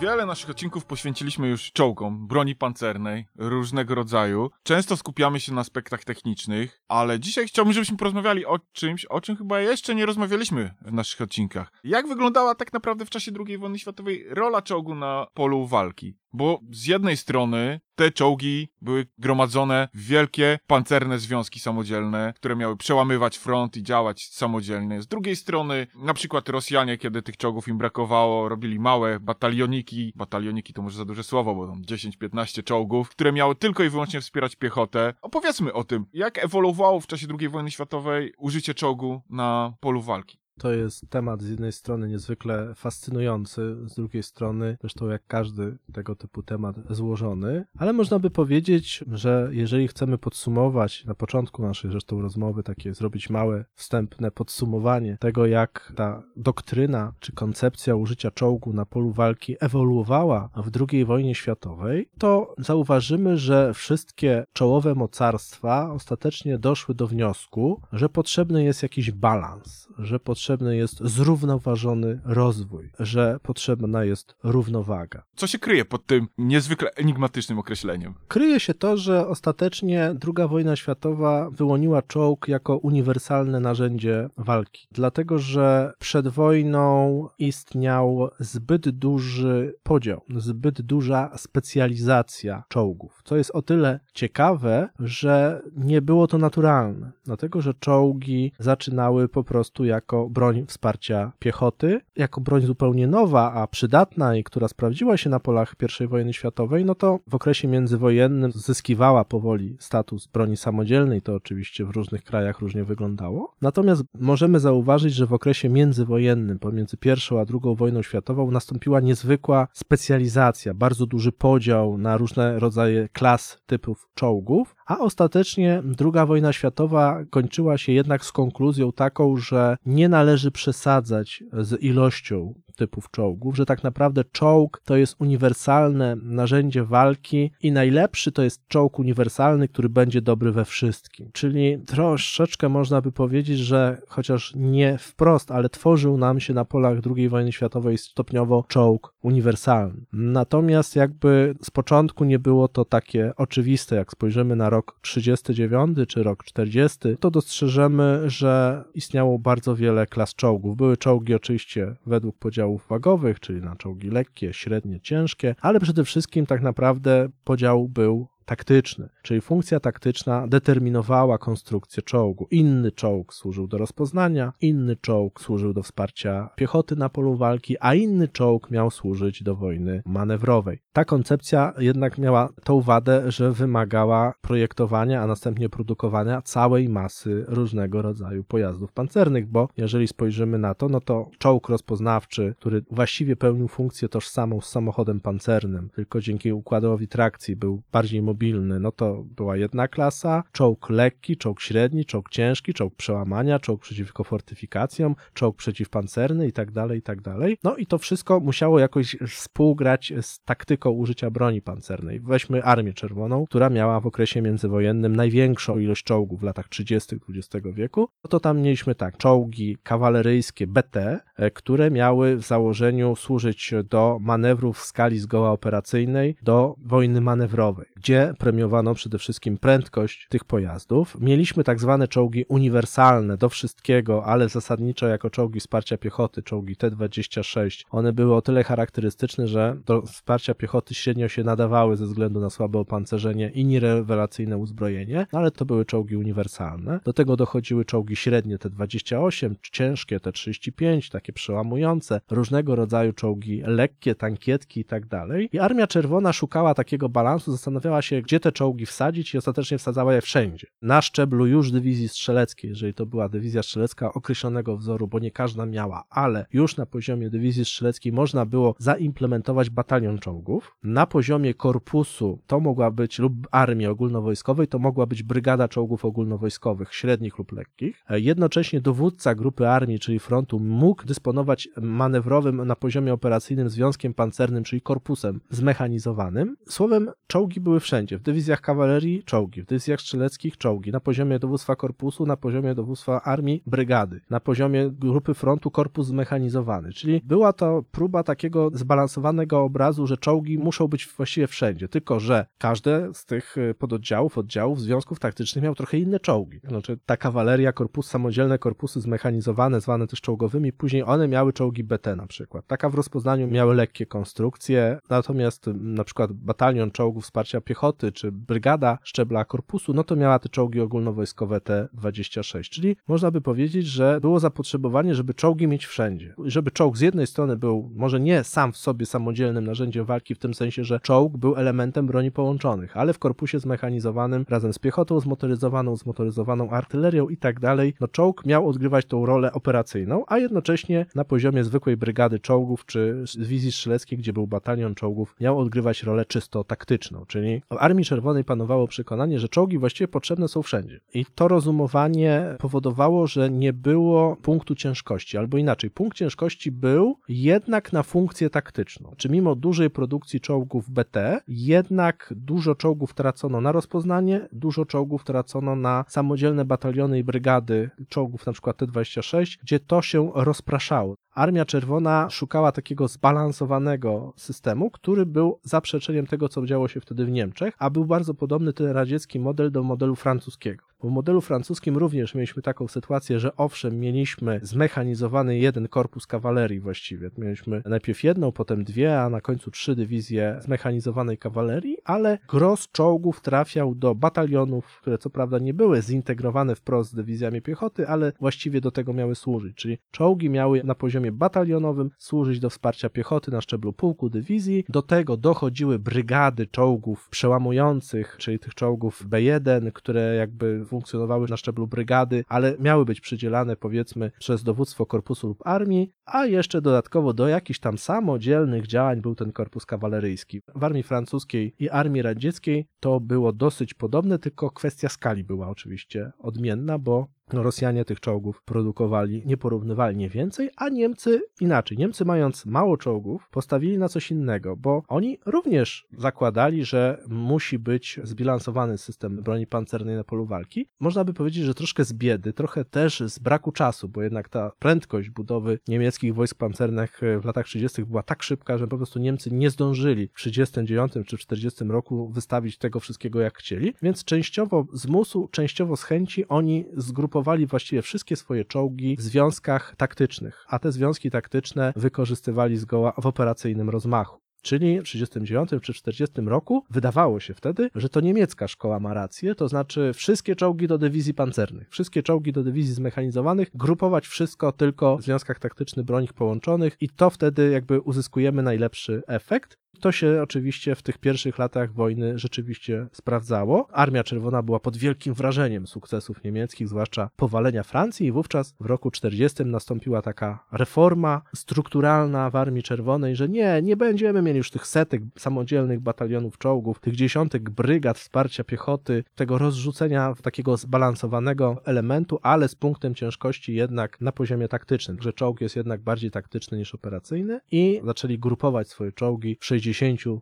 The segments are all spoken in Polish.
wiele naszych odcinków poświęciliśmy już czołgom, broni pancernej, różnego rodzaju. Często skupiamy się na aspektach technicznych, ale dzisiaj chciałbym, żebyśmy porozmawiali o czymś, o czym chyba jeszcze nie rozmawialiśmy w naszych odcinkach. Jak wyglądała tak naprawdę w czasie II wojny światowej rola czołgu na polu walki? Bo z jednej strony te czołgi były gromadzone w wielkie pancerne związki samodzielne, które miały przełamywać front i działać samodzielnie. Z drugiej strony, na przykład Rosjanie, kiedy tych czołgów im brakowało, robili małe batalioniki. Batalioniki to może za duże słowo, bo tam 10-15 czołgów, które miały tylko i wyłącznie wspierać piechotę. Opowiedzmy o tym, jak ewoluowało w czasie II wojny światowej użycie czołgu na polu walki. To jest temat z jednej strony niezwykle fascynujący, z drugiej strony, zresztą jak każdy tego typu temat, złożony, ale można by powiedzieć, że jeżeli chcemy podsumować na początku naszej zresztą rozmowy, takie zrobić małe, wstępne podsumowanie tego, jak ta doktryna czy koncepcja użycia czołgu na polu walki ewoluowała w II wojnie światowej, to zauważymy, że wszystkie czołowe mocarstwa ostatecznie doszły do wniosku, że potrzebny jest jakiś balans, że potrzebny jest zrównoważony rozwój, że potrzebna jest równowaga. Co się kryje pod tym niezwykle enigmatycznym określeniem? Kryje się to, że ostatecznie II wojna światowa wyłoniła czołg jako uniwersalne narzędzie walki, dlatego że przed wojną istniał zbyt duży podział, zbyt duża specjalizacja czołgów, co jest o tyle ciekawe, że nie było to naturalne, dlatego że czołgi zaczynały po prostu jako broń wsparcia piechoty, jako broń zupełnie nowa, a przydatna i która sprawdziła się na polach I wojny światowej, no to w okresie międzywojennym zyskiwała powoli status broni samodzielnej, to oczywiście w różnych krajach różnie wyglądało. Natomiast możemy zauważyć, że w okresie międzywojennym, pomiędzy I a II wojną światową, nastąpiła niezwykła specjalizacja, bardzo duży podział na różne rodzaje klas typów czołgów, a ostatecznie II wojna światowa kończyła się jednak z konkluzją taką, że nie należy przesadzać z ilością typów czołgów, że tak naprawdę czołg to jest uniwersalne narzędzie walki i najlepszy to jest czołg uniwersalny, który będzie dobry we wszystkim. Czyli troszeczkę można by powiedzieć, że chociaż nie wprost, ale tworzył nam się na polach II wojny światowej stopniowo czołg uniwersalny. Natomiast jakby z początku nie było to takie oczywiste, jak spojrzymy na rok 39 czy rok 40, to dostrzeżemy, że istniało bardzo wiele klas czołgów. Były czołgi oczywiście według podziałów wagowych, czyli na czołgi lekkie, średnie, ciężkie, ale przede wszystkim tak naprawdę podział był taktyczny, czyli funkcja taktyczna determinowała konstrukcję czołgu. Inny czołg służył do rozpoznania, inny czołg służył do wsparcia piechoty na polu walki, a inny czołg miał służyć do wojny manewrowej. Ta koncepcja jednak miała tą wadę, że wymagała projektowania, a następnie produkowania całej masy różnego rodzaju pojazdów pancernych, bo jeżeli spojrzymy na to, no to czołg rozpoznawczy, który właściwie pełnił funkcję tożsamą z samochodem pancernym, tylko dzięki układowi trakcji był bardziej mobilny, mobilny, no to była jedna klasa, czołg lekki, czołg średni, czołg ciężki, czołg przełamania, czołg przeciwko fortyfikacjom, czołg przeciwpancerny i tak dalej, i tak dalej. No i to wszystko musiało jakoś współgrać z taktyką użycia broni pancernej. Weźmy Armię Czerwoną, która miała w okresie międzywojennym największą ilość czołgów w latach 30. XX wieku. No to tam mieliśmy tak, czołgi kawaleryjskie BT, które miały w założeniu służyć do manewrów w skali zgoła operacyjnej, do wojny manewrowej, gdzie premiowano przede wszystkim prędkość tych pojazdów. Mieliśmy tak zwane czołgi uniwersalne do wszystkiego, ale zasadniczo jako czołgi wsparcia piechoty, czołgi T-26. One były o tyle charakterystyczne, że do wsparcia piechoty średnio się nadawały ze względu na słabe opancerzenie i nierewelacyjne uzbrojenie, no ale to były czołgi uniwersalne. Do tego dochodziły czołgi średnie T-28, ciężkie T-35, takie przełamujące, różnego rodzaju czołgi lekkie, tankietki i tak dalej. I Armia Czerwona szukała takiego balansu, zastanawiała się, się, gdzie te czołgi wsadzić i ostatecznie wsadzała je wszędzie. Na szczeblu już dywizji strzeleckiej, jeżeli to była dywizja strzelecka określonego wzoru, bo nie każda miała, ale już na poziomie dywizji strzeleckiej można było zaimplementować batalion czołgów. Na poziomie korpusu to mogła być lub armii ogólnowojskowej, to mogła być brygada czołgów ogólnowojskowych, średnich lub lekkich. Jednocześnie dowódca grupy armii, czyli frontu, mógł dysponować manewrowym na poziomie operacyjnym związkiem pancernym, czyli korpusem zmechanizowanym. Słowem, czołgi były wszędzie. W dywizjach kawalerii czołgi, w dywizjach strzeleckich czołgi, na poziomie dowództwa korpusu, na poziomie dowództwa armii brygady, na poziomie grupy frontu korpus zmechanizowany. Czyli była to próba takiego zbalansowanego obrazu, że czołgi muszą być właściwie wszędzie, tylko że każde z tych y, pododdziałów, oddziałów, związków taktycznych miał trochę inne czołgi. Znaczy ta kawaleria, korpus, samodzielne korpusy zmechanizowane, zwane też czołgowymi, później one miały czołgi BT na przykład. Taka w rozpoznaniu miały lekkie konstrukcje, natomiast m, na przykład batalion czołgów wsparcia piechoty, czy brygada szczebla korpusu, no to miała te czołgi ogólnowojskowe T-26. Czyli można by powiedzieć, że było zapotrzebowanie, żeby czołgi mieć wszędzie. Żeby czołg z jednej strony był może nie sam w sobie samodzielnym narzędziem walki, w tym sensie, że czołg był elementem broni połączonych, ale w korpusie zmechanizowanym razem z piechotą zmotoryzowaną, zmotoryzowaną artylerią i tak dalej, no czołg miał odgrywać tą rolę operacyjną, a jednocześnie na poziomie zwykłej brygady czołgów czy dywizji strzeleckiej, gdzie był batalion czołgów, miał odgrywać rolę czysto taktyczną, czyli w Armii Czerwonej panowało przekonanie, że czołgi właściwie potrzebne są wszędzie. I to rozumowanie powodowało, że nie było punktu ciężkości, albo inaczej, punkt ciężkości był jednak na funkcję taktyczną. Czy mimo dużej produkcji czołgów BT, jednak dużo czołgów tracono na rozpoznanie, dużo czołgów tracono na samodzielne bataliony i brygady czołgów, na przykład T-26, gdzie to się rozpraszało. Armia Czerwona szukała takiego zbalansowanego systemu, który był zaprzeczeniem tego, co działo się wtedy w Niemczech, a był bardzo podobny ten radziecki model do modelu francuskiego. W modelu francuskim również mieliśmy taką sytuację, że owszem, mieliśmy zmechanizowany jeden korpus kawalerii właściwie. Mieliśmy najpierw jedną, potem dwie, a na końcu trzy dywizje zmechanizowanej kawalerii, ale gros czołgów trafiał do batalionów, które co prawda nie były zintegrowane wprost z dywizjami piechoty, ale właściwie do tego miały służyć. Czyli czołgi miały na poziomie batalionowym służyć do wsparcia piechoty na szczeblu pułku dywizji. Do tego dochodziły brygady czołgów przełamujących, czyli tych czołgów B1, które jakby funkcjonowały na szczeblu brygady, ale miały być przydzielane powiedzmy przez dowództwo korpusu lub armii, a jeszcze dodatkowo do jakichś tam samodzielnych działań był ten korpus kawaleryjski. W armii francuskiej i armii radzieckiej to było dosyć podobne, tylko kwestia skali była oczywiście odmienna, bo Rosjanie tych czołgów produkowali nieporównywalnie więcej, a Niemcy inaczej. Niemcy, mając mało czołgów, postawili na coś innego, bo oni również zakładali, że musi być zbilansowany system broni pancernej na polu walki. Można by powiedzieć, że troszkę z biedy, trochę też z braku czasu, bo jednak ta prędkość budowy niemieckich wojsk pancernych w latach 30. była tak szybka, że po prostu Niemcy nie zdążyli w 39 czy 40 roku wystawić tego wszystkiego jak chcieli, więc częściowo z musu, częściowo z chęci oni zgrupowali właściwie wszystkie swoje czołgi w związkach taktycznych, a te związki taktyczne wykorzystywali zgoła w operacyjnym rozmachu. Czyli w 1939 czy 1940 roku wydawało się wtedy, że to niemiecka szkoła ma rację, to znaczy wszystkie czołgi do dywizji pancernych, wszystkie czołgi do dywizji zmechanizowanych, grupować wszystko tylko w związkach taktycznych broń połączonych i to wtedy jakby uzyskujemy najlepszy efekt. To się oczywiście w tych pierwszych latach wojny rzeczywiście sprawdzało. Armia Czerwona była pod wielkim wrażeniem sukcesów niemieckich, zwłaszcza powalenia Francji i wówczas w roku 40 nastąpiła taka reforma strukturalna w Armii Czerwonej, że nie, nie będziemy mieli już tych setek samodzielnych batalionów czołgów, tych dziesiątek brygad wsparcia piechoty, tego rozrzucenia takiego zbalansowanego elementu, ale z punktem ciężkości jednak na poziomie taktycznym, że czołg jest jednak bardziej taktyczny niż operacyjny i zaczęli grupować swoje czołgi w 60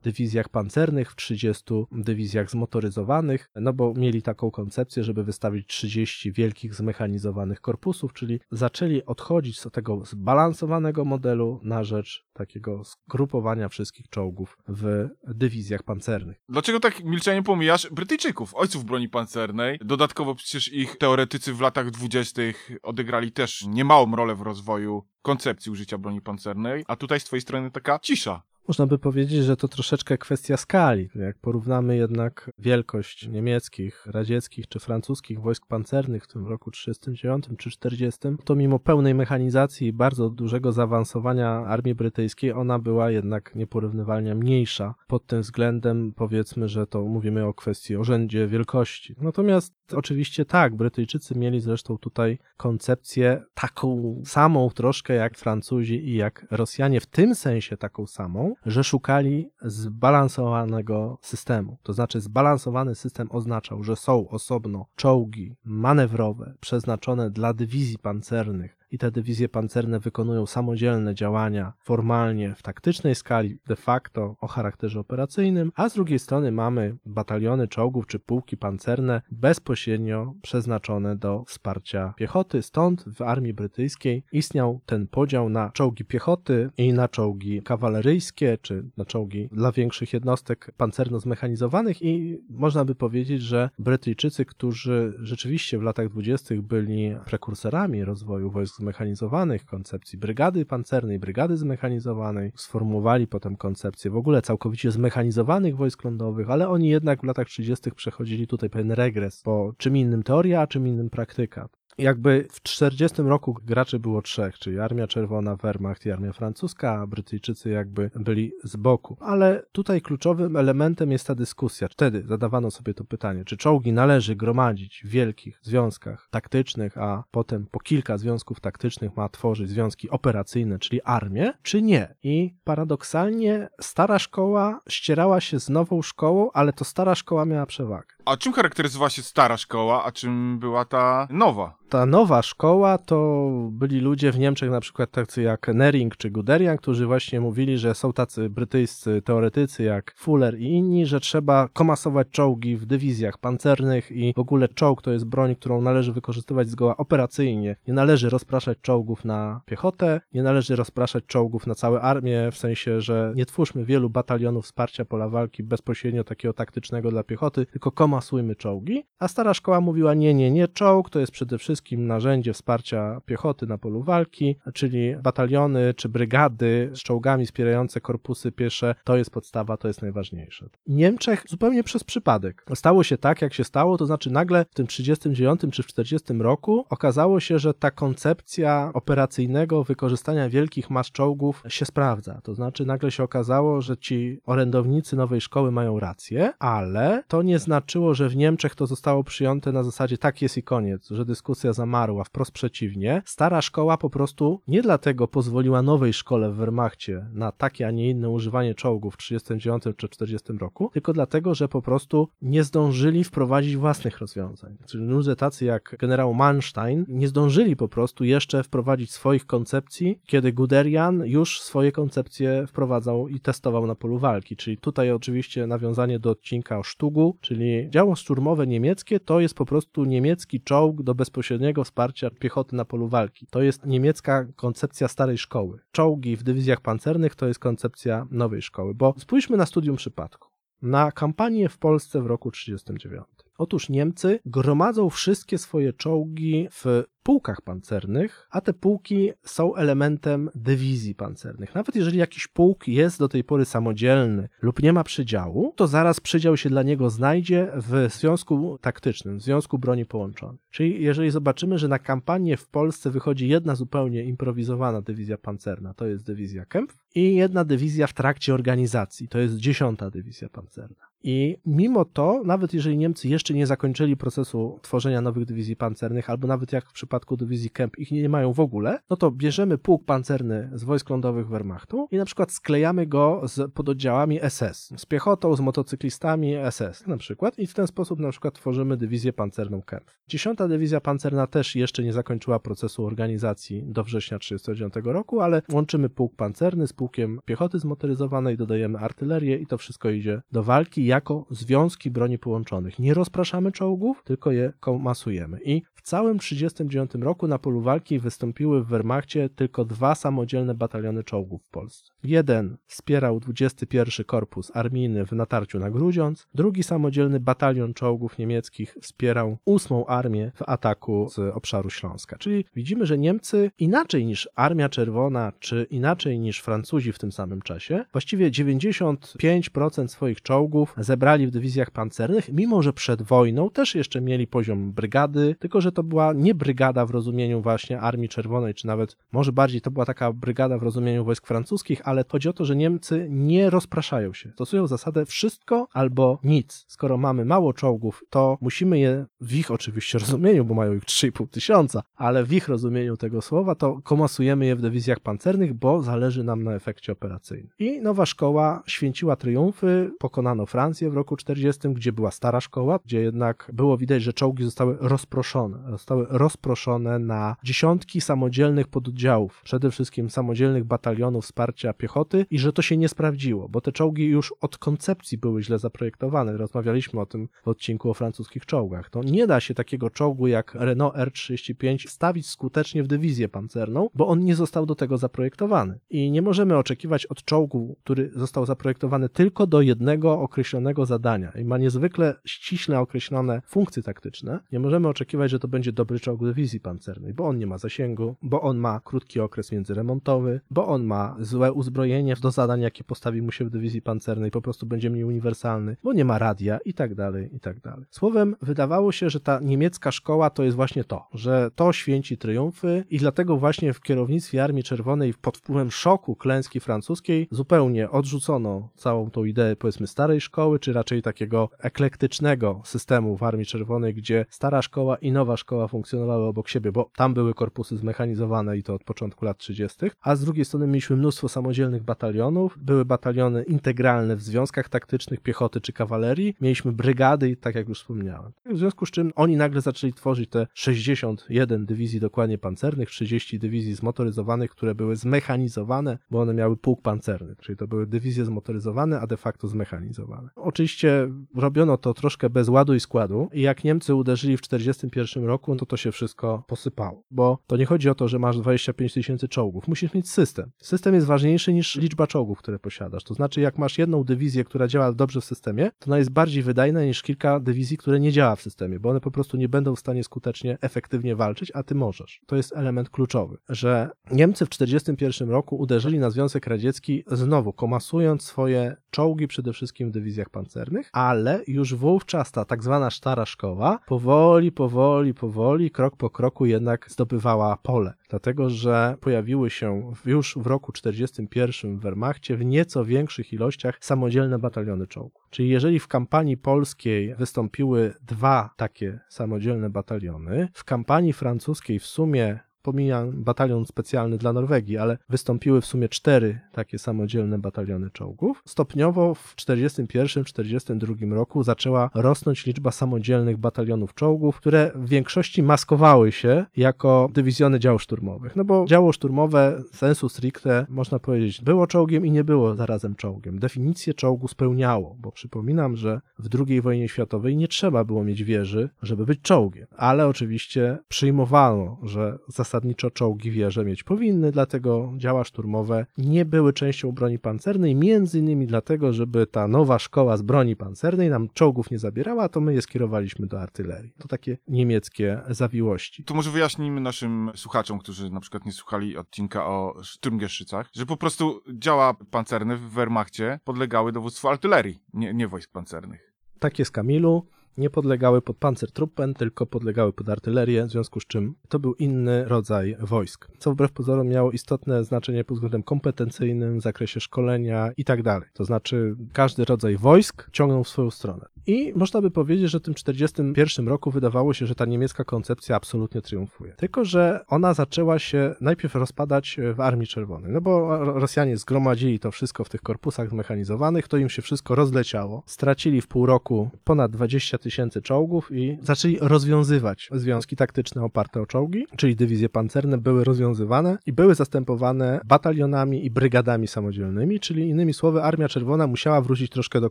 dywizjach pancernych, w 30 dywizjach zmotoryzowanych, no bo mieli taką koncepcję, żeby wystawić 30 wielkich zmechanizowanych korpusów, czyli zaczęli odchodzić z tego zbalansowanego modelu na rzecz takiego zgrupowania wszystkich czołgów w dywizjach pancernych. Dlaczego tak milczenie pomijasz Brytyjczyków, ojców broni pancernej? Dodatkowo przecież ich teoretycy w latach dwudziestych odegrali też niemałą rolę w rozwoju koncepcji użycia broni pancernej, a tutaj z twojej strony taka cisza. Można by powiedzieć, że to troszeczkę kwestia skali. Jak porównamy jednak wielkość niemieckich, radzieckich czy francuskich wojsk pancernych w tym roku 39 czy 40, to mimo pełnej mechanizacji i bardzo dużego zaawansowania armii brytyjskiej, ona była jednak nieporównywalnie mniejsza. Pod tym względem powiedzmy, że to mówimy o kwestii orzędzie wielkości. Natomiast oczywiście tak, Brytyjczycy mieli zresztą tutaj koncepcję taką samą troszkę jak Francuzi i jak Rosjanie, w tym sensie taką samą, że szukali zbalansowanego systemu. To znaczy zbalansowany system oznaczał, że są osobno czołgi manewrowe przeznaczone dla dywizji pancernych i te dywizje pancerne wykonują samodzielne działania formalnie w taktycznej skali, de facto o charakterze operacyjnym, a z drugiej strony mamy bataliony czołgów czy pułki pancerne bezpośrednio przeznaczone do wsparcia piechoty. Stąd w armii brytyjskiej istniał ten podział na czołgi piechoty i na czołgi kawaleryjskie, czy na czołgi dla większych jednostek pancerno-zmechanizowanych i można by powiedzieć, że Brytyjczycy, którzy rzeczywiście w latach dwudziestych byli prekursorami rozwoju wojsk zmechanizowanych, koncepcji brygady pancernej, brygady zmechanizowanej, sformułowali potem koncepcję w ogóle całkowicie zmechanizowanych wojsk lądowych, ale oni jednak w latach 30. przechodzili tutaj pewien regres, bo czym innym teoria, a czym innym praktyka. Jakby w 40 roku graczy było trzech, czyli Armia Czerwona, Wehrmacht i Armia Francuska, a Brytyjczycy jakby byli z boku. Ale tutaj kluczowym elementem jest ta dyskusja. Wtedy zadawano sobie to pytanie, czy czołgi należy gromadzić w wielkich związkach taktycznych, a potem po kilka związków taktycznych ma tworzyć związki operacyjne, czyli armię, czy nie. I paradoksalnie stara szkoła ścierała się z nową szkołą, ale to stara szkoła miała przewagę. A czym charakteryzowała się stara szkoła, a czym była ta nowa? Ta nowa szkoła to byli ludzie w Niemczech, na przykład tacy jak Nering czy Guderian, którzy właśnie mówili, że są tacy brytyjscy teoretycy jak Fuller i inni, że trzeba komasować czołgi w dywizjach pancernych i w ogóle czołg to jest broń, którą należy wykorzystywać zgoła operacyjnie. Nie należy rozpraszać czołgów na piechotę, nie należy rozpraszać czołgów na całe armię, w sensie, że nie twórzmy wielu batalionów wsparcia pola walki bezpośrednio takiego taktycznego dla piechoty, tylko komasujmy czołgi. A stara szkoła mówiła nie, nie, nie, czołg to jest przede wszystkim narzędzie wsparcia piechoty na polu walki, czyli bataliony czy brygady z czołgami wspierające korpusy piesze, to jest podstawa, to jest najważniejsze. W Niemczech zupełnie przez przypadek stało się tak, jak się stało, to znaczy nagle w tym 39 czy w 40 roku okazało się, że ta koncepcja operacyjnego wykorzystania wielkich mas czołgów się sprawdza. To znaczy nagle się okazało, że ci orędownicy nowej szkoły mają rację, ale to nie znaczyło, że w Niemczech to zostało przyjęte na zasadzie tak jest i koniec, że dyskusja zamarła, wprost przeciwnie. Stara szkoła po prostu nie dlatego pozwoliła nowej szkole w Wehrmachcie na takie, a nie inne używanie czołgów w 39 czy 40 roku, tylko dlatego, że po prostu nie zdążyli wprowadzić własnych rozwiązań. Czyli ludzie tacy jak generał Manstein nie zdążyli po prostu jeszcze wprowadzić swoich koncepcji, kiedy Guderian już swoje koncepcje wprowadzał i testował na polu walki. Czyli tutaj oczywiście nawiązanie do odcinka o Sztugu, czyli działo szturmowe niemieckie to jest po prostu niemiecki czołg do bezpośredniego wsparcia piechoty na polu walki. To jest niemiecka koncepcja starej szkoły. Czołgi w dywizjach pancernych to jest koncepcja nowej szkoły, bo spójrzmy na studium przypadku. Na kampanię w Polsce w roku 1939. Otóż Niemcy gromadzą wszystkie swoje czołgi w pułkach pancernych, a te pułki są elementem dywizji pancernych. Nawet jeżeli jakiś pułk jest do tej pory samodzielny lub nie ma przydziału, to zaraz przydział się dla niego znajdzie w związku taktycznym, w związku broni połączonej. Czyli jeżeli zobaczymy, że na kampanię w Polsce wychodzi jedna zupełnie improwizowana dywizja pancerna, to jest dywizja Kempf, i jedna dywizja w trakcie organizacji, to jest dziesiąta dywizja pancerna. I mimo to, nawet jeżeli Niemcy jeszcze nie zakończyli procesu tworzenia nowych dywizji pancernych, albo nawet jak w przypadku dywizji Kemp ich nie mają w ogóle, no to bierzemy pułk pancerny z wojsk lądowych Wehrmachtu i na przykład sklejamy go z pododdziałami SS, z piechotą, z motocyklistami SS na przykład i w ten sposób na przykład tworzymy dywizję pancerną Kemp. Dziesiąta dywizja pancerna też jeszcze nie zakończyła procesu organizacji do września 1939 roku, ale łączymy pułk pancerny z pułkiem piechoty zmotoryzowanej, dodajemy artylerię i to wszystko idzie do walki jako związki broni połączonych. Nie rozpraszamy czołgów, tylko je komasujemy. I w całym 1939 1939 roku na polu walki wystąpiły w Wehrmachcie tylko dwa samodzielne bataliony czołgów w Polsce. Jeden wspierał 21 Korpus Armijny w natarciu na Grudziądz, drugi samodzielny batalion czołgów niemieckich wspierał 8 Armię w ataku z obszaru Śląska. Czyli widzimy, że Niemcy inaczej niż Armia Czerwona, czy inaczej niż Francuzi w tym samym czasie, właściwie 95% swoich czołgów zebrali w dywizjach pancernych, mimo że przed wojną też jeszcze mieli poziom brygady, tylko że to była nie brygada w rozumieniu właśnie Armii Czerwonej, czy nawet może bardziej to była taka brygada w rozumieniu wojsk francuskich, ale chodzi o to, że Niemcy nie rozpraszają się. Stosują zasadę wszystko albo nic. Skoro mamy mało czołgów, to musimy je w ich oczywiście rozumieniu, bo mają ich 3,5 tysiąca, ale w ich rozumieniu tego słowa, to komasujemy je w dywizjach pancernych, bo zależy nam na efekcie operacyjnym. I nowa szkoła święciła triumfy, pokonano Francję w roku 40, gdzie była stara szkoła, gdzie jednak było widać, że czołgi zostały rozproszone. Zostały rozproszone na dziesiątki samodzielnych pododdziałów, przede wszystkim samodzielnych batalionów wsparcia piechoty i że to się nie sprawdziło, bo te czołgi już od koncepcji były źle zaprojektowane. Rozmawialiśmy o tym w odcinku o francuskich czołgach. To nie da się takiego czołgu jak Renault R35 stawić skutecznie w dywizję pancerną, bo on nie został do tego zaprojektowany. I nie możemy oczekiwać od czołgu, który został zaprojektowany tylko do jednego określonego zadania i ma niezwykle ściśle określone funkcje taktyczne, nie możemy oczekiwać, że to będzie dobry czołg dywizji pancernej, bo on nie ma zasięgu, bo on ma krótki okres międzyremontowy, bo on ma złe uzbrojenie do zadań, jakie postawi mu się w dywizji pancernej, po prostu będzie mniej uniwersalny, bo nie ma radia i tak dalej, i tak dalej. Słowem, wydawało się, że ta niemiecka szkoła to jest właśnie to, że to święci triumfy i dlatego właśnie w kierownictwie Armii Czerwonej pod wpływem szoku klęski francuskiej zupełnie odrzucono całą tą ideę powiedzmy starej szkoły, czy raczej takiego eklektycznego systemu w Armii Czerwonej, gdzie stara szkoła i nowa szkoła funkcjonowały obok siebie, bo tam były korpusy zmechanizowane i to od początku lat 30., a z drugiej strony mieliśmy mnóstwo samodzielnych batalionów, były bataliony integralne w związkach taktycznych piechoty czy kawalerii, mieliśmy brygady tak jak już wspomniałem. W związku z czym oni nagle zaczęli tworzyć te 61 dywizji dokładnie pancernych, 30 dywizji zmotoryzowanych, które były zmechanizowane, bo one miały pułk pancerny, czyli to były dywizje zmotoryzowane, a de facto zmechanizowane. Oczywiście robiono to troszkę bez ładu i składu i jak Niemcy uderzyli w 41 roku, to to się wszystko posypało, bo to nie chodzi o to, że masz 25 tysięcy czołgów, musisz mieć system. System jest ważniejszy niż liczba czołgów, które posiadasz. To znaczy, jak masz jedną dywizję, która działa dobrze w systemie, to ona jest bardziej wydajna niż kilka dywizji, które nie działa w systemie, bo one po prostu nie będą w stanie skutecznie, efektywnie walczyć, a ty możesz. To jest element kluczowy, że Niemcy w 41 roku uderzyli na Związek Radziecki znowu komasując swoje czołgi przede wszystkim w dywizjach pancernych, ale już wówczas ta tak zwana stara szkoła powoli, powoli, powoli, krok po kroku jednak zdobywała pole. Dlatego, że pojawiły się już w roku 41 w Wehrmachcie w nieco większych ilościach samodzielne bataliony czołgów. Czyli jeżeli w kampanii polskiej wystąpiły dwa takie samodzielne bataliony, w kampanii francuskiej w sumie pomijam batalion specjalny dla Norwegii, ale wystąpiły w sumie cztery takie samodzielne bataliony czołgów. Stopniowo w 1941-1942 roku zaczęła rosnąć liczba samodzielnych batalionów czołgów, które w większości maskowały się jako dywizjony działów szturmowych. No bo działo szturmowe sensu stricte, można powiedzieć, było czołgiem i nie było zarazem czołgiem. Definicję czołgu spełniało, bo przypominam, że w II wojnie światowej nie trzeba było mieć wieży, żeby być czołgiem, ale oczywiście przyjmowano, że zasadniczo czołgi wieże mieć powinny, dlatego działa szturmowe nie były częścią broni pancernej, między innymi dlatego, żeby ta nowa szkoła z broni pancernej nam czołgów nie zabierała, to my je skierowaliśmy do artylerii. To takie niemieckie zawiłości. To może wyjaśnijmy naszym słuchaczom, którzy na przykład nie słuchali odcinka o Sturmgeszycach, że po prostu działa pancerne w Wehrmachcie podlegały dowództwu artylerii, nie, nie wojsk pancernych. Tak jest Kamilu. Nie podlegały pod Panzertruppen, tylko podlegały pod artylerię, w związku z czym to był inny rodzaj wojsk, co wbrew pozorom miało istotne znaczenie pod względem kompetencyjnym, w zakresie szkolenia i tak dalej. To znaczy każdy rodzaj wojsk ciągnął w swoją stronę. I można by powiedzieć, że w tym 1941 roku wydawało się, że ta niemiecka koncepcja absolutnie triumfuje. Tylko, że ona zaczęła się najpierw rozpadać w Armii Czerwonej, no bo Rosjanie zgromadzili to wszystko w tych korpusach zmechanizowanych, to im się wszystko rozleciało. Stracili w pół roku ponad 20 tysięcy czołgów i zaczęli rozwiązywać związki taktyczne oparte o czołgi, czyli dywizje pancerne były rozwiązywane i były zastępowane batalionami i brygadami samodzielnymi, czyli innymi słowy Armia Czerwona musiała wrócić troszkę do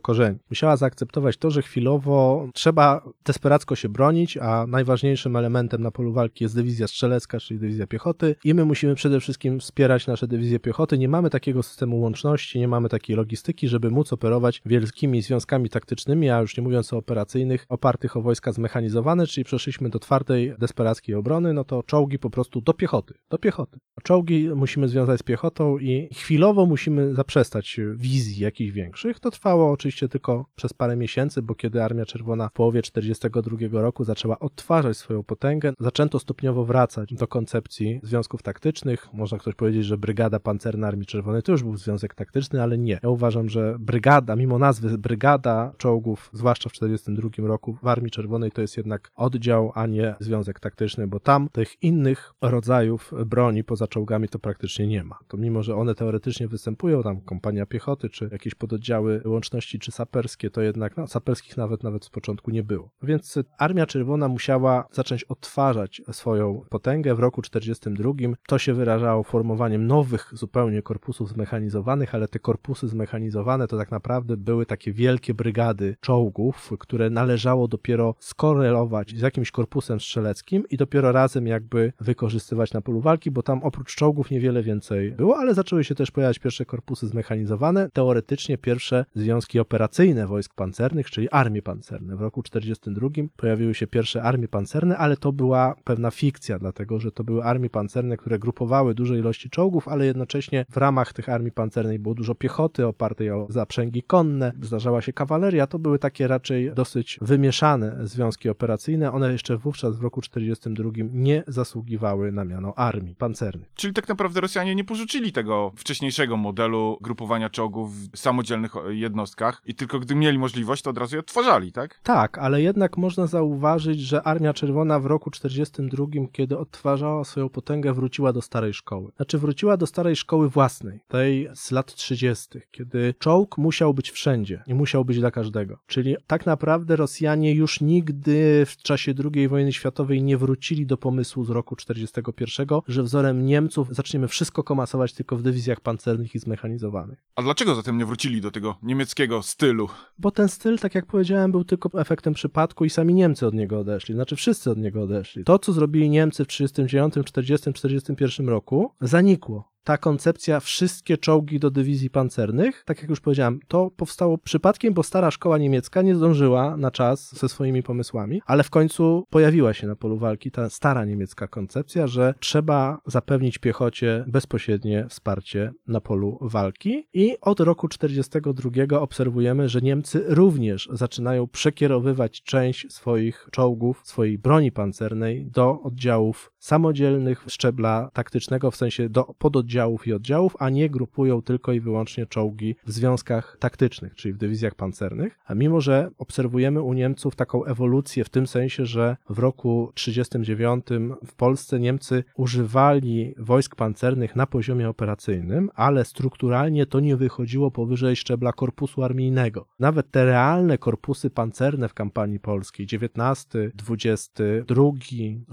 korzeni. Musiała zaakceptować to, że chwilowo trzeba desperacko się bronić, a najważniejszym elementem na polu walki jest dywizja strzelecka, czyli dywizja piechoty i my musimy przede wszystkim wspierać nasze dywizje piechoty. Nie mamy takiego systemu łączności, nie mamy takiej logistyki, żeby móc operować wielkimi związkami taktycznymi, a już nie mówiąc o operacyjnych, opartych o wojska zmechanizowane, czyli przeszliśmy do twardej, desperackiej obrony, no to czołgi po prostu do piechoty, do piechoty. Czołgi musimy związać z piechotą i chwilowo musimy zaprzestać wizji jakichś większych. To trwało oczywiście tylko przez parę miesięcy, bo kiedy Armia Czerwona w połowie 1942 roku zaczęła odtwarzać swoją potęgę, zaczęto stopniowo wracać do koncepcji związków taktycznych. Można ktoś powiedzieć, że Brygada Pancerna Armii Czerwonej to już był związek taktyczny, ale nie. Ja uważam, że brygada, mimo nazwy brygada czołgów, zwłaszcza w 1942 roku w Armii Czerwonej to jest jednak oddział, a nie związek taktyczny, bo tam tych innych rodzajów broni poza czołgami to praktycznie nie ma. To mimo, że one teoretycznie występują, tam kompania piechoty, czy jakieś pododdziały łączności, czy saperskie, to jednak, no saperskich nawet nawet z początku nie było. Więc Armia Czerwona musiała zacząć odtwarzać swoją potęgę w roku 1942. To się wyrażało formowaniem nowych zupełnie korpusów zmechanizowanych, ale te korpusy zmechanizowane to tak naprawdę były takie wielkie brygady czołgów, które należało dopiero skorelować z jakimś korpusem strzeleckim i dopiero razem jakby wykorzystywać na polu walki, bo tam oprócz czołgów niewiele więcej było, ale zaczęły się też pojawiać pierwsze korpusy zmechanizowane, teoretycznie pierwsze związki operacyjne wojsk pancernych, czyli armie pancerne. W roku 1942 pojawiły się pierwsze armie pancerne, ale to była pewna fikcja, dlatego że to były armie pancerne, które grupowały duże ilości czołgów, ale jednocześnie w ramach tych armii pancernych było dużo piechoty opartej o zaprzęgi konne, zdarzała się kawaleria, to były takie raczej dosyć wymieszane związki operacyjne, one jeszcze wówczas w roku 1942 nie zasługiwały na miano armii pancernych. Czyli tak naprawdę Rosjanie nie porzucili tego wcześniejszego modelu grupowania czołgów w samodzielnych o, jednostkach i tylko gdy mieli możliwość, to od razu je odtwarzali, tak? Tak, ale jednak można zauważyć, że Armia Czerwona w roku 1942, kiedy odtwarzała swoją potęgę, wróciła do starej szkoły. Znaczy wróciła do starej szkoły własnej, tej z lat 30., kiedy czołg musiał być wszędzie i musiał być dla każdego. Czyli tak naprawdę Rosjanie już nigdy w czasie II wojny światowej nie wrócili do pomysłu z roku 1941, że wzorem Niemców zaczniemy wszystko komasować tylko w dywizjach pancernych i zmechanizowanych. A dlaczego zatem nie wrócili do tego niemieckiego stylu? Bo ten styl, tak jak powiedziałem, był tylko efektem przypadku i sami Niemcy od niego odeszli. Znaczy wszyscy od niego odeszli. To, co zrobili Niemcy w 1939, 40, 41 roku, zanikło. Ta koncepcja, wszystkie czołgi do dywizji pancernych, tak jak już powiedziałem, to powstało przypadkiem, bo stara szkoła niemiecka nie zdążyła na czas ze swoimi pomysłami, ale w końcu pojawiła się na polu walki ta stara niemiecka koncepcja, że trzeba zapewnić piechocie bezpośrednie wsparcie na polu walki. I od roku 42 obserwujemy, że Niemcy również zaczynają przekierowywać część swoich czołgów, swojej broni pancernej do oddziałów samodzielnych szczebla taktycznego, w sensie do pododdziałów i oddziałów, a nie grupują tylko i wyłącznie czołgi w związkach taktycznych, czyli w dywizjach pancernych. A mimo, że obserwujemy u Niemców taką ewolucję w tym sensie, że w roku 39 w Polsce Niemcy używali wojsk pancernych na poziomie operacyjnym, ale strukturalnie to nie wychodziło powyżej szczebla korpusu armijnego. Nawet te realne korpusy pancerne w kampanii polskiej, 19, 22,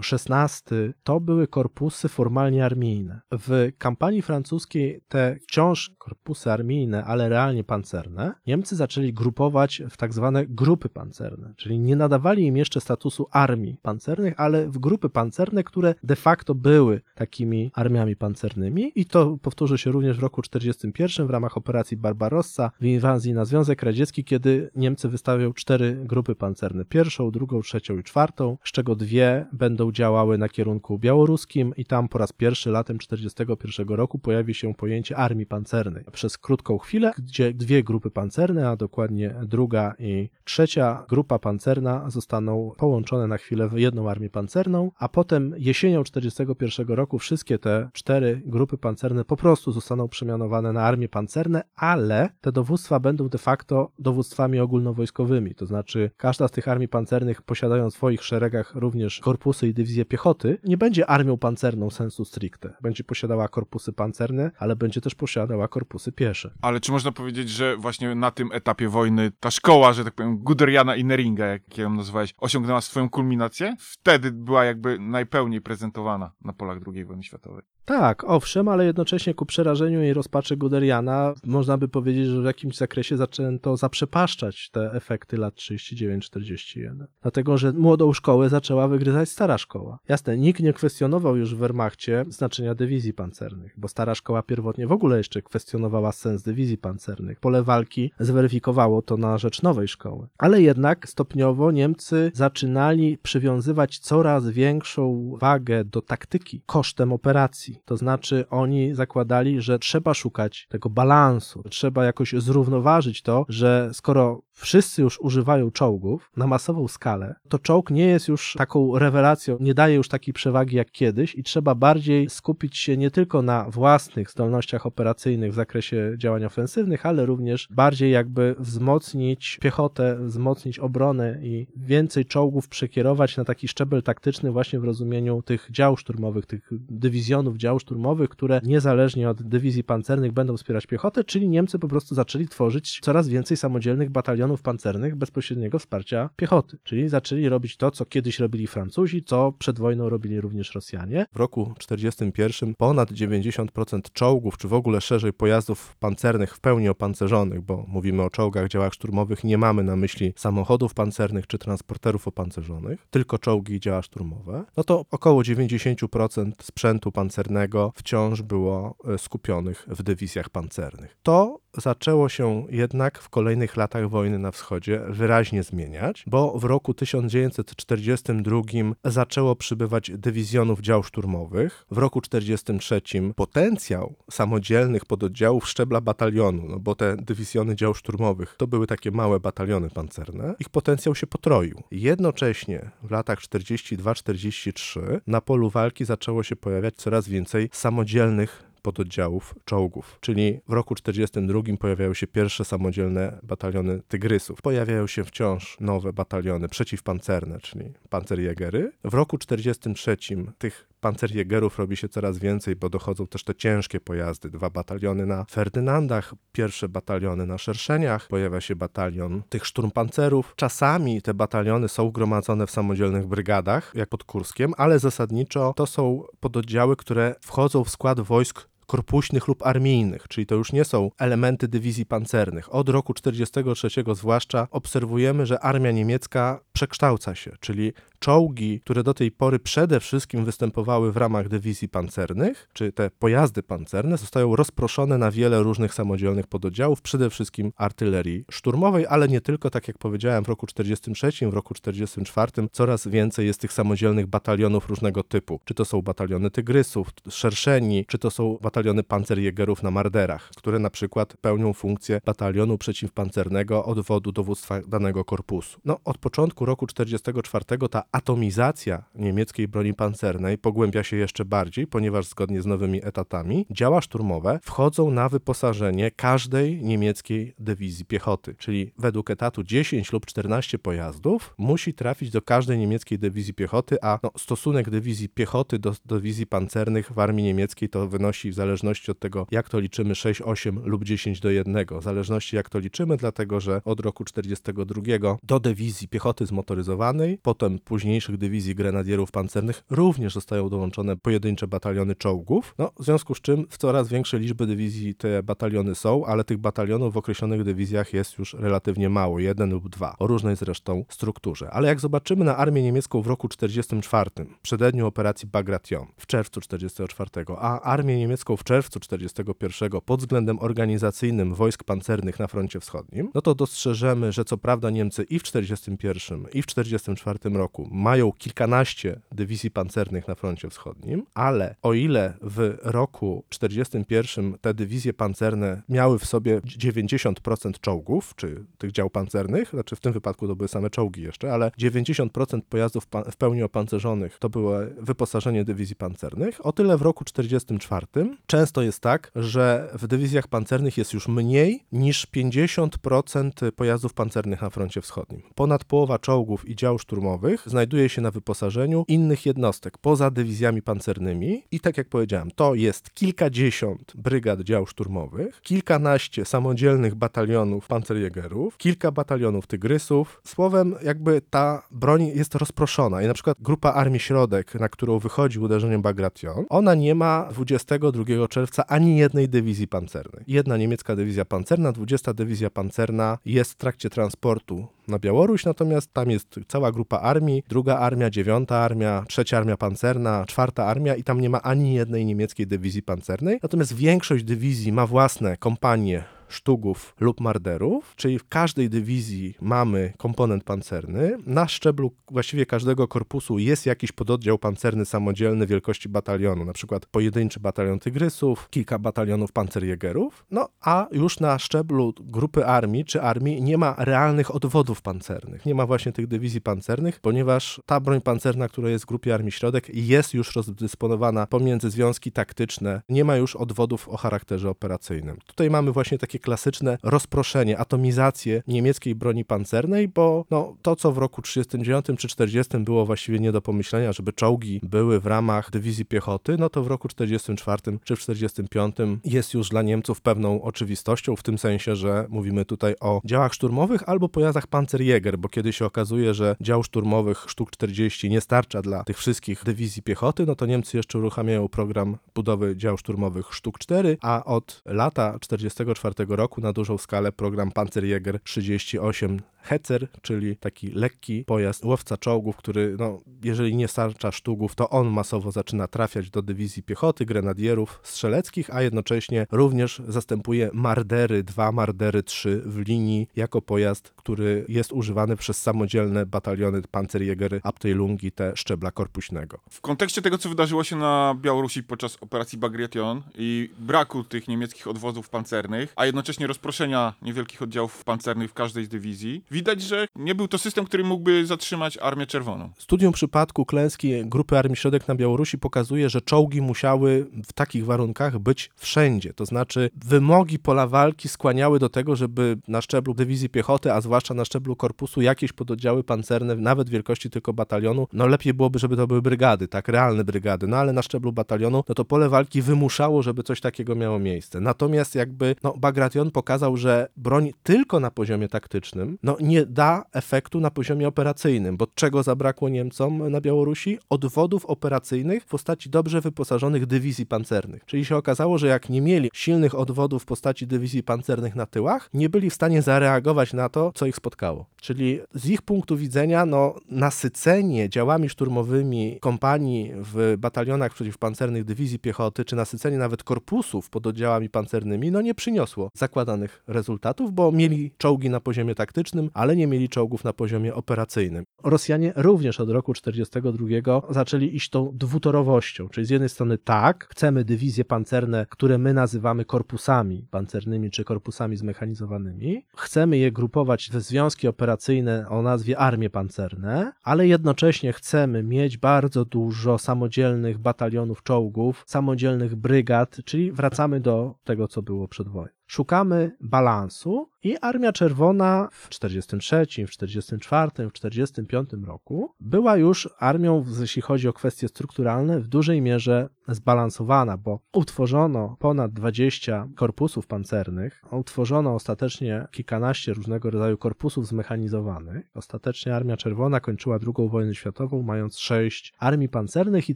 16, to były korpusy formalnie armijne. W kampanii francuskiej te wciąż korpusy armijne, ale realnie pancerne, Niemcy zaczęli grupować w tak zwane grupy pancerne, czyli nie nadawali im jeszcze statusu armii pancernych, ale w grupy pancerne, które de facto były takimi armiami pancernymi. I to powtórzy się również w roku 1941 w ramach operacji Barbarossa w inwazji na Związek Radziecki, kiedy Niemcy wystawią cztery grupy pancerne, pierwszą, drugą, trzecią i czwartą, z czego dwie będą działały na kierunku białoruskim i tam po raz pierwszy latem 1941 roku pojawi się pojęcie armii pancernej. Przez krótką chwilę, gdzie dwie grupy pancerne, a dokładnie druga i trzecia grupa pancerna zostaną połączone na chwilę w jedną armię pancerną, a potem jesienią 1941 roku wszystkie te cztery grupy pancerne po prostu zostaną przemianowane na armie pancerne, ale te dowództwa będą de facto dowództwami ogólnowojskowymi, to znaczy każda z tych armii pancernych posiadając w swoich szeregach również korpusy i dywizje piechoty, nie będzie armią pancerną sensu stricte. Będzie posiadała korpusy pancerne, ale będzie też posiadała korpusy piesze. Ale czy można powiedzieć, że właśnie na tym etapie wojny ta szkoła, że tak powiem, Guderiana i Neringa, jak ją nazwałeś, osiągnęła swoją kulminację? Wtedy była jakby najpełniej prezentowana na polach II wojny światowej. Tak, owszem, ale jednocześnie ku przerażeniu i rozpaczy Guderiana można by powiedzieć, że w jakimś zakresie zaczęto zaprzepaszczać te efekty lat 39-41. Dlatego, że młodą szkołę zaczęła wygryzać stara szkoła. Jasne, nikt nie kwestionował już w Wehrmachcie znaczenia dywizji pancernych, bo stara szkoła pierwotnie w ogóle jeszcze kwestionowała sens dywizji pancernych. Pole walki zweryfikowało to na rzecz nowej szkoły. Ale jednak stopniowo Niemcy zaczynali przywiązywać coraz większą wagę do taktyki kosztem operacji. To znaczy oni zakładali, że trzeba szukać tego balansu, trzeba jakoś zrównoważyć to, że skoro wszyscy już używają czołgów na masową skalę, to czołg nie jest już taką rewelacją, nie daje już takiej przewagi jak kiedyś i trzeba bardziej skupić się nie tylko na własnych zdolnościach operacyjnych w zakresie działań ofensywnych, ale również bardziej jakby wzmocnić piechotę, wzmocnić obronę i więcej czołgów przekierować na taki szczebel taktyczny właśnie w rozumieniu tych dział szturmowych, tych dywizjonów dział szturmowych, które niezależnie od dywizji pancernych będą wspierać piechotę, czyli Niemcy po prostu zaczęli tworzyć coraz więcej samodzielnych batalionów pancernych bezpośredniego wsparcia piechoty, czyli zaczęli robić to, co kiedyś robili Francuzi, co przed wojną robili również Rosjanie. W roku 1941 ponad 90% czołgów, czy w ogóle szerzej pojazdów pancernych w pełni opancerzonych, bo mówimy o czołgach, działach szturmowych, nie mamy na myśli samochodów pancernych czy transporterów opancerzonych, tylko czołgi i działa szturmowe, no to około 90% sprzętu pancernego wciąż było e, skupionych w dywizjach pancernych. To zaczęło się jednak w kolejnych latach wojny na wschodzie wyraźnie zmieniać, bo w roku 1942 zaczęło przybywać dywizjonów dział szturmowych. W roku 1943 potencjał samodzielnych pododdziałów szczebla batalionu, no bo te dywizjony dział szturmowych to były takie małe bataliony pancerne, ich potencjał się potroił. Jednocześnie w latach 42-43 na polu walki zaczęło się pojawiać coraz więcej samodzielnych pododdziałów czołgów. Czyli w roku 1942 pojawiają się pierwsze samodzielne bataliony tygrysów. Pojawiają się wciąż nowe bataliony przeciwpancerne, czyli pancerjägery. W roku 1943 tych pancerjägerów robi się coraz więcej, bo dochodzą też te ciężkie pojazdy. Dwa bataliony na Ferdynandach, pierwsze bataliony na Szerszeniach, pojawia się batalion tych szturmpancerów. Czasami te bataliony są gromadzone w samodzielnych brygadach, jak pod Kurskiem, ale zasadniczo to są pododdziały, które wchodzą w skład wojsk korpuśnych lub armijnych, czyli to już nie są elementy dywizji pancernych. Od roku 1943 zwłaszcza obserwujemy, że armia niemiecka przekształca się, czyli czołgi, które do tej pory przede wszystkim występowały w ramach dywizji pancernych, czy te pojazdy pancerne, zostają rozproszone na wiele różnych samodzielnych pododdziałów, przede wszystkim artylerii szturmowej, ale nie tylko, tak jak powiedziałem, w roku 43, w roku 44 coraz więcej jest tych samodzielnych batalionów różnego typu. Czy to są bataliony tygrysów, szerszeni, czy to są bataliony pancerjägerów na Marderach, które na przykład pełnią funkcję batalionu przeciwpancernego odwodu dowództwa danego korpusu. No, od początku roku 44 ta atomizacja niemieckiej broni pancernej pogłębia się jeszcze bardziej, ponieważ zgodnie z nowymi etatami działa szturmowe wchodzą na wyposażenie każdej niemieckiej dywizji piechoty, czyli według etatu 10 lub 14 pojazdów musi trafić do każdej niemieckiej dywizji piechoty, a no, stosunek dywizji piechoty do dywizji pancernych w armii niemieckiej to wynosi w zależności od tego, jak to liczymy 6, 8 lub 10 do 1, w zależności jak to liczymy, dlatego że od roku 42 do dywizji piechoty zmotoryzowanej, potem późniejszych dywizji grenadierów pancernych również zostają dołączone pojedyncze bataliony czołgów, no w związku z czym w coraz większej liczby dywizji te bataliony są, ale tych batalionów w określonych dywizjach jest już relatywnie mało, jeden lub dwa, o różnej zresztą strukturze. Ale jak zobaczymy na armię niemiecką w roku 44, przededniu operacji Bagration w czerwcu 44, a armię niemiecką w czerwcu 41 pod względem organizacyjnym wojsk pancernych na froncie wschodnim, no to dostrzeżemy, że co prawda Niemcy i w 41 i w 44 roku mają kilkanaście dywizji pancernych na froncie wschodnim, ale o ile w roku 41 te dywizje pancerne miały w sobie 90% czołgów, czy tych dział pancernych, znaczy w tym wypadku to były same czołgi jeszcze, ale 90% pojazdów w pełni opancerzonych to było wyposażenie dywizji pancernych, o tyle w roku 44 często jest tak, że w dywizjach pancernych jest już mniej niż 50% pojazdów pancernych na froncie wschodnim. Ponad połowa czołgów i dział szturmowych znajduje się na wyposażeniu innych jednostek poza dywizjami pancernymi i tak jak powiedziałem, to jest kilkadziesiąt brygad dział szturmowych, kilkanaście samodzielnych batalionów pancerjägerów, kilka batalionów tygrysów. Słowem, jakby ta broń jest rozproszona i na przykład grupa Armii Środek, na którą wychodzi uderzenie Bagration, ona nie ma 22 czerwca ani jednej dywizji pancernej. Jedna niemiecka dywizja pancerna, 20 dywizja pancerna jest w trakcie transportu na Białoruś, natomiast tam jest cała grupa armii, druga armia, dziewiąta armia, trzecia armia pancerna, czwarta armia i tam nie ma ani jednej niemieckiej dywizji pancernej. Natomiast większość dywizji ma własne kompanie sztugów lub marderów, czyli w każdej dywizji mamy komponent pancerny. Na szczeblu właściwie każdego korpusu jest jakiś pododdział pancerny samodzielny wielkości batalionu, na przykład pojedynczy batalion tygrysów, kilka batalionów pancerjägerów, no a już na szczeblu grupy armii czy armii nie ma realnych odwodów pancernych. Nie ma właśnie tych dywizji pancernych, ponieważ ta broń pancerna, która jest w grupie Armii Środek jest już rozdysponowana pomiędzy związki taktyczne, nie ma już odwodów o charakterze operacyjnym. Tutaj mamy właśnie takie klasyczne rozproszenie, atomizację niemieckiej broni pancernej, bo no, to, co w roku 39 czy 40 było właściwie nie do pomyślenia, żeby czołgi były w ramach dywizji piechoty, no to w roku 44 czy w 45 jest już dla Niemców pewną oczywistością, w tym sensie, że mówimy tutaj o działach szturmowych albo pojazdach Panzerjäger, bo kiedy się okazuje, że dział szturmowych sztuk 40 nie starcza dla tych wszystkich dywizji piechoty, no to Niemcy jeszcze uruchamiają program budowy dział szturmowych sztuk 4, a od lata 44 roku na dużą skalę program Panzerjäger 38 Hecer, czyli taki lekki pojazd łowca czołgów, który, no, jeżeli nie starcza sztugów, to on masowo zaczyna trafiać do dywizji piechoty, grenadierów strzeleckich, a jednocześnie również zastępuje Mardery 2, Mardery 3 w linii jako pojazd, który jest używany przez samodzielne bataliony Panzerjägery Abteilungi te szczebla korpuśnego. W kontekście tego, co wydarzyło się na Białorusi podczas operacji Bagration i braku tych niemieckich odwozów pancernych, a jednocześnie rozproszenia niewielkich oddziałów pancernych w każdej z dywizji, widać, że nie był to system, który mógłby zatrzymać Armię Czerwoną. Studium przypadku klęski Grupy Armii Środek na Białorusi pokazuje, że czołgi musiały w takich warunkach być wszędzie. To znaczy wymogi pola walki skłaniały do tego, żeby na szczeblu dywizji piechoty, a zwłaszcza na szczeblu korpusu jakieś pododdziały pancerne, nawet wielkości tylko batalionu, no lepiej byłoby, żeby to były brygady, tak, realne brygady, no ale na szczeblu batalionu, no to pole walki wymuszało, żeby coś takiego miało miejsce. Natomiast jakby, no Bagration pokazał, że broń tylko na poziomie taktycznym, no nie da efektu na poziomie operacyjnym, bo czego zabrakło Niemcom na Białorusi? Odwodów operacyjnych w postaci dobrze wyposażonych dywizji pancernych. Czyli się okazało, że jak nie mieli silnych odwodów w postaci dywizji pancernych na tyłach, nie byli w stanie zareagować na to, co ich spotkało. Czyli z ich punktu widzenia, no, nasycenie działami szturmowymi kompanii w batalionach przeciwpancernych dywizji piechoty, czy nasycenie nawet korpusów pod oddziałami pancernymi, no nie przyniosło zakładanych rezultatów, bo mieli czołgi na poziomie taktycznym, ale nie mieli czołgów na poziomie operacyjnym. Rosjanie również od roku 42 zaczęli iść tą dwutorowością, czyli z jednej strony tak, chcemy dywizje pancerne, które my nazywamy korpusami pancernymi czy korpusami zmechanizowanymi, chcemy je grupować w związki operacyjne o nazwie armie pancerne, ale jednocześnie chcemy mieć bardzo dużo samodzielnych batalionów czołgów, samodzielnych brygad, czyli wracamy do tego, co było przed wojną. Szukamy balansu i Armia Czerwona w 43, w 44, w 45 roku była już armią, jeśli chodzi o kwestie strukturalne, w dużej mierze zbalansowana, bo utworzono ponad 20 korpusów pancernych, utworzono ostatecznie kilkanaście różnego rodzaju korpusów zmechanizowanych. Ostatecznie Armia Czerwona kończyła II wojnę światową, mając sześć armii pancernych i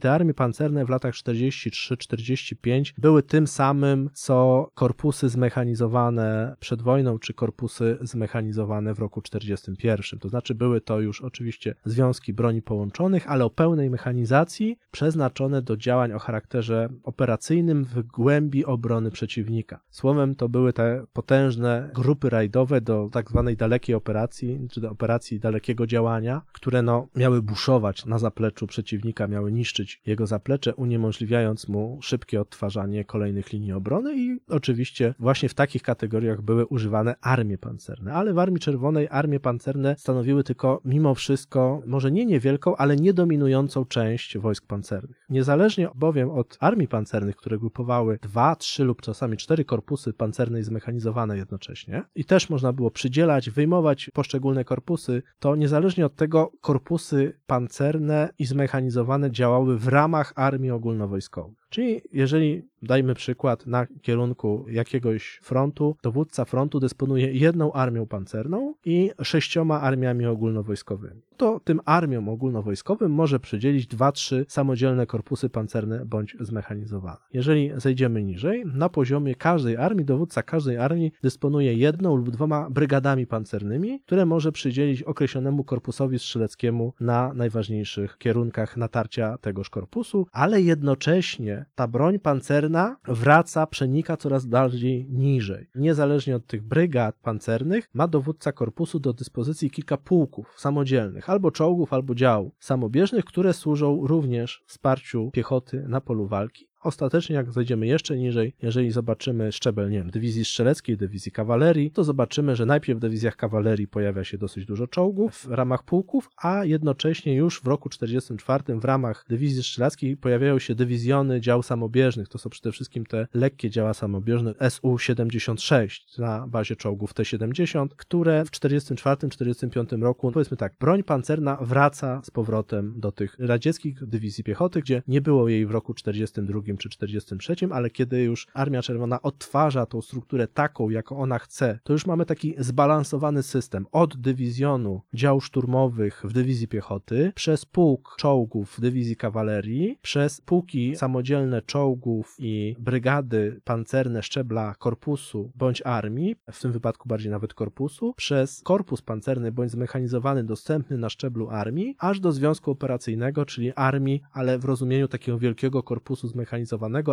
te armie pancerne w latach 43-45 były tym samym, co korpusy zmechanizowane przed wojną, czy korpusy zmechanizowane w roku 41. To znaczy były to już oczywiście związki broni połączonych, ale o pełnej mechanizacji przeznaczone do działań o charakterze operacyjnym w głębi obrony przeciwnika. Słowem to były te potężne grupy rajdowe do tak zwanej dalekiej operacji, czy do operacji dalekiego działania, które no, miały buszować na zapleczu przeciwnika, miały niszczyć jego zaplecze, uniemożliwiając mu szybkie odtwarzanie kolejnych linii obrony i oczywiście właśnie w takich kategoriach były używane armie pancerne, ale w Armii Czerwonej armie pancerne stanowiły tylko mimo wszystko, może nie niewielką, ale nie dominującą część wojsk pancernych. Niezależnie bowiem od armii pancernych, które grupowały dwa, trzy lub czasami cztery korpusy pancerne i zmechanizowane jednocześnie i też można było przydzielać, wyjmować poszczególne korpusy, to niezależnie od tego korpusy pancerne i zmechanizowane działały w ramach armii ogólnowojskowej. Czyli jeżeli dajmy przykład na kierunku jakiegoś frontu, dowódca frontu dysponuje jedną armią pancerną i sześcioma armiami ogólnowojskowymi. To tym armiom ogólnowojskowym może przydzielić dwa, trzy samodzielne korpusy pancerne bądź zmechanizowane. Jeżeli zejdziemy niżej, na poziomie każdej armii, dowódca każdej armii dysponuje jedną lub dwoma brygadami pancernymi, które może przydzielić określonemu korpusowi strzeleckiemu na najważniejszych kierunkach natarcia tegoż korpusu, ale jednocześnie ta broń pancerna wraca, przenika coraz bardziej niżej. Niezależnie od tych brygad pancernych, ma dowódca korpusu do dyspozycji kilka pułków samodzielnych, albo czołgów, albo dział samobieżnych, które służą również wsparciu piechoty na polu walki. Ostatecznie, jak zejdziemy jeszcze niżej, jeżeli zobaczymy szczebel, nie wiem, dywizji strzeleckiej, dywizji kawalerii, to zobaczymy, że najpierw w dywizjach kawalerii pojawia się dosyć dużo czołgów w ramach pułków, a jednocześnie już w roku 44 w ramach dywizji strzeleckiej pojawiają się dywizjony dział samobieżnych. To są przede wszystkim te lekkie działa samobieżne SU-76 na bazie czołgów T-70, które w 44-45 roku, powiedzmy tak, broń pancerna wraca z powrotem do tych radzieckich dywizji piechoty, gdzie nie było jej w roku 42 czy 43, ale kiedy już Armia Czerwona odtwarza tą strukturę taką, jaką ona chce, to już mamy taki zbalansowany system. Od dywizjonu dział szturmowych w dywizji piechoty, przez pułk czołgów w dywizji kawalerii, przez pułki samodzielne czołgów i brygady pancerne szczebla korpusu bądź armii, w tym wypadku bardziej nawet korpusu, przez korpus pancerny bądź zmechanizowany dostępny na szczeblu armii, aż do związku operacyjnego, czyli armii, ale w rozumieniu takiego wielkiego korpusu zmechanizowanego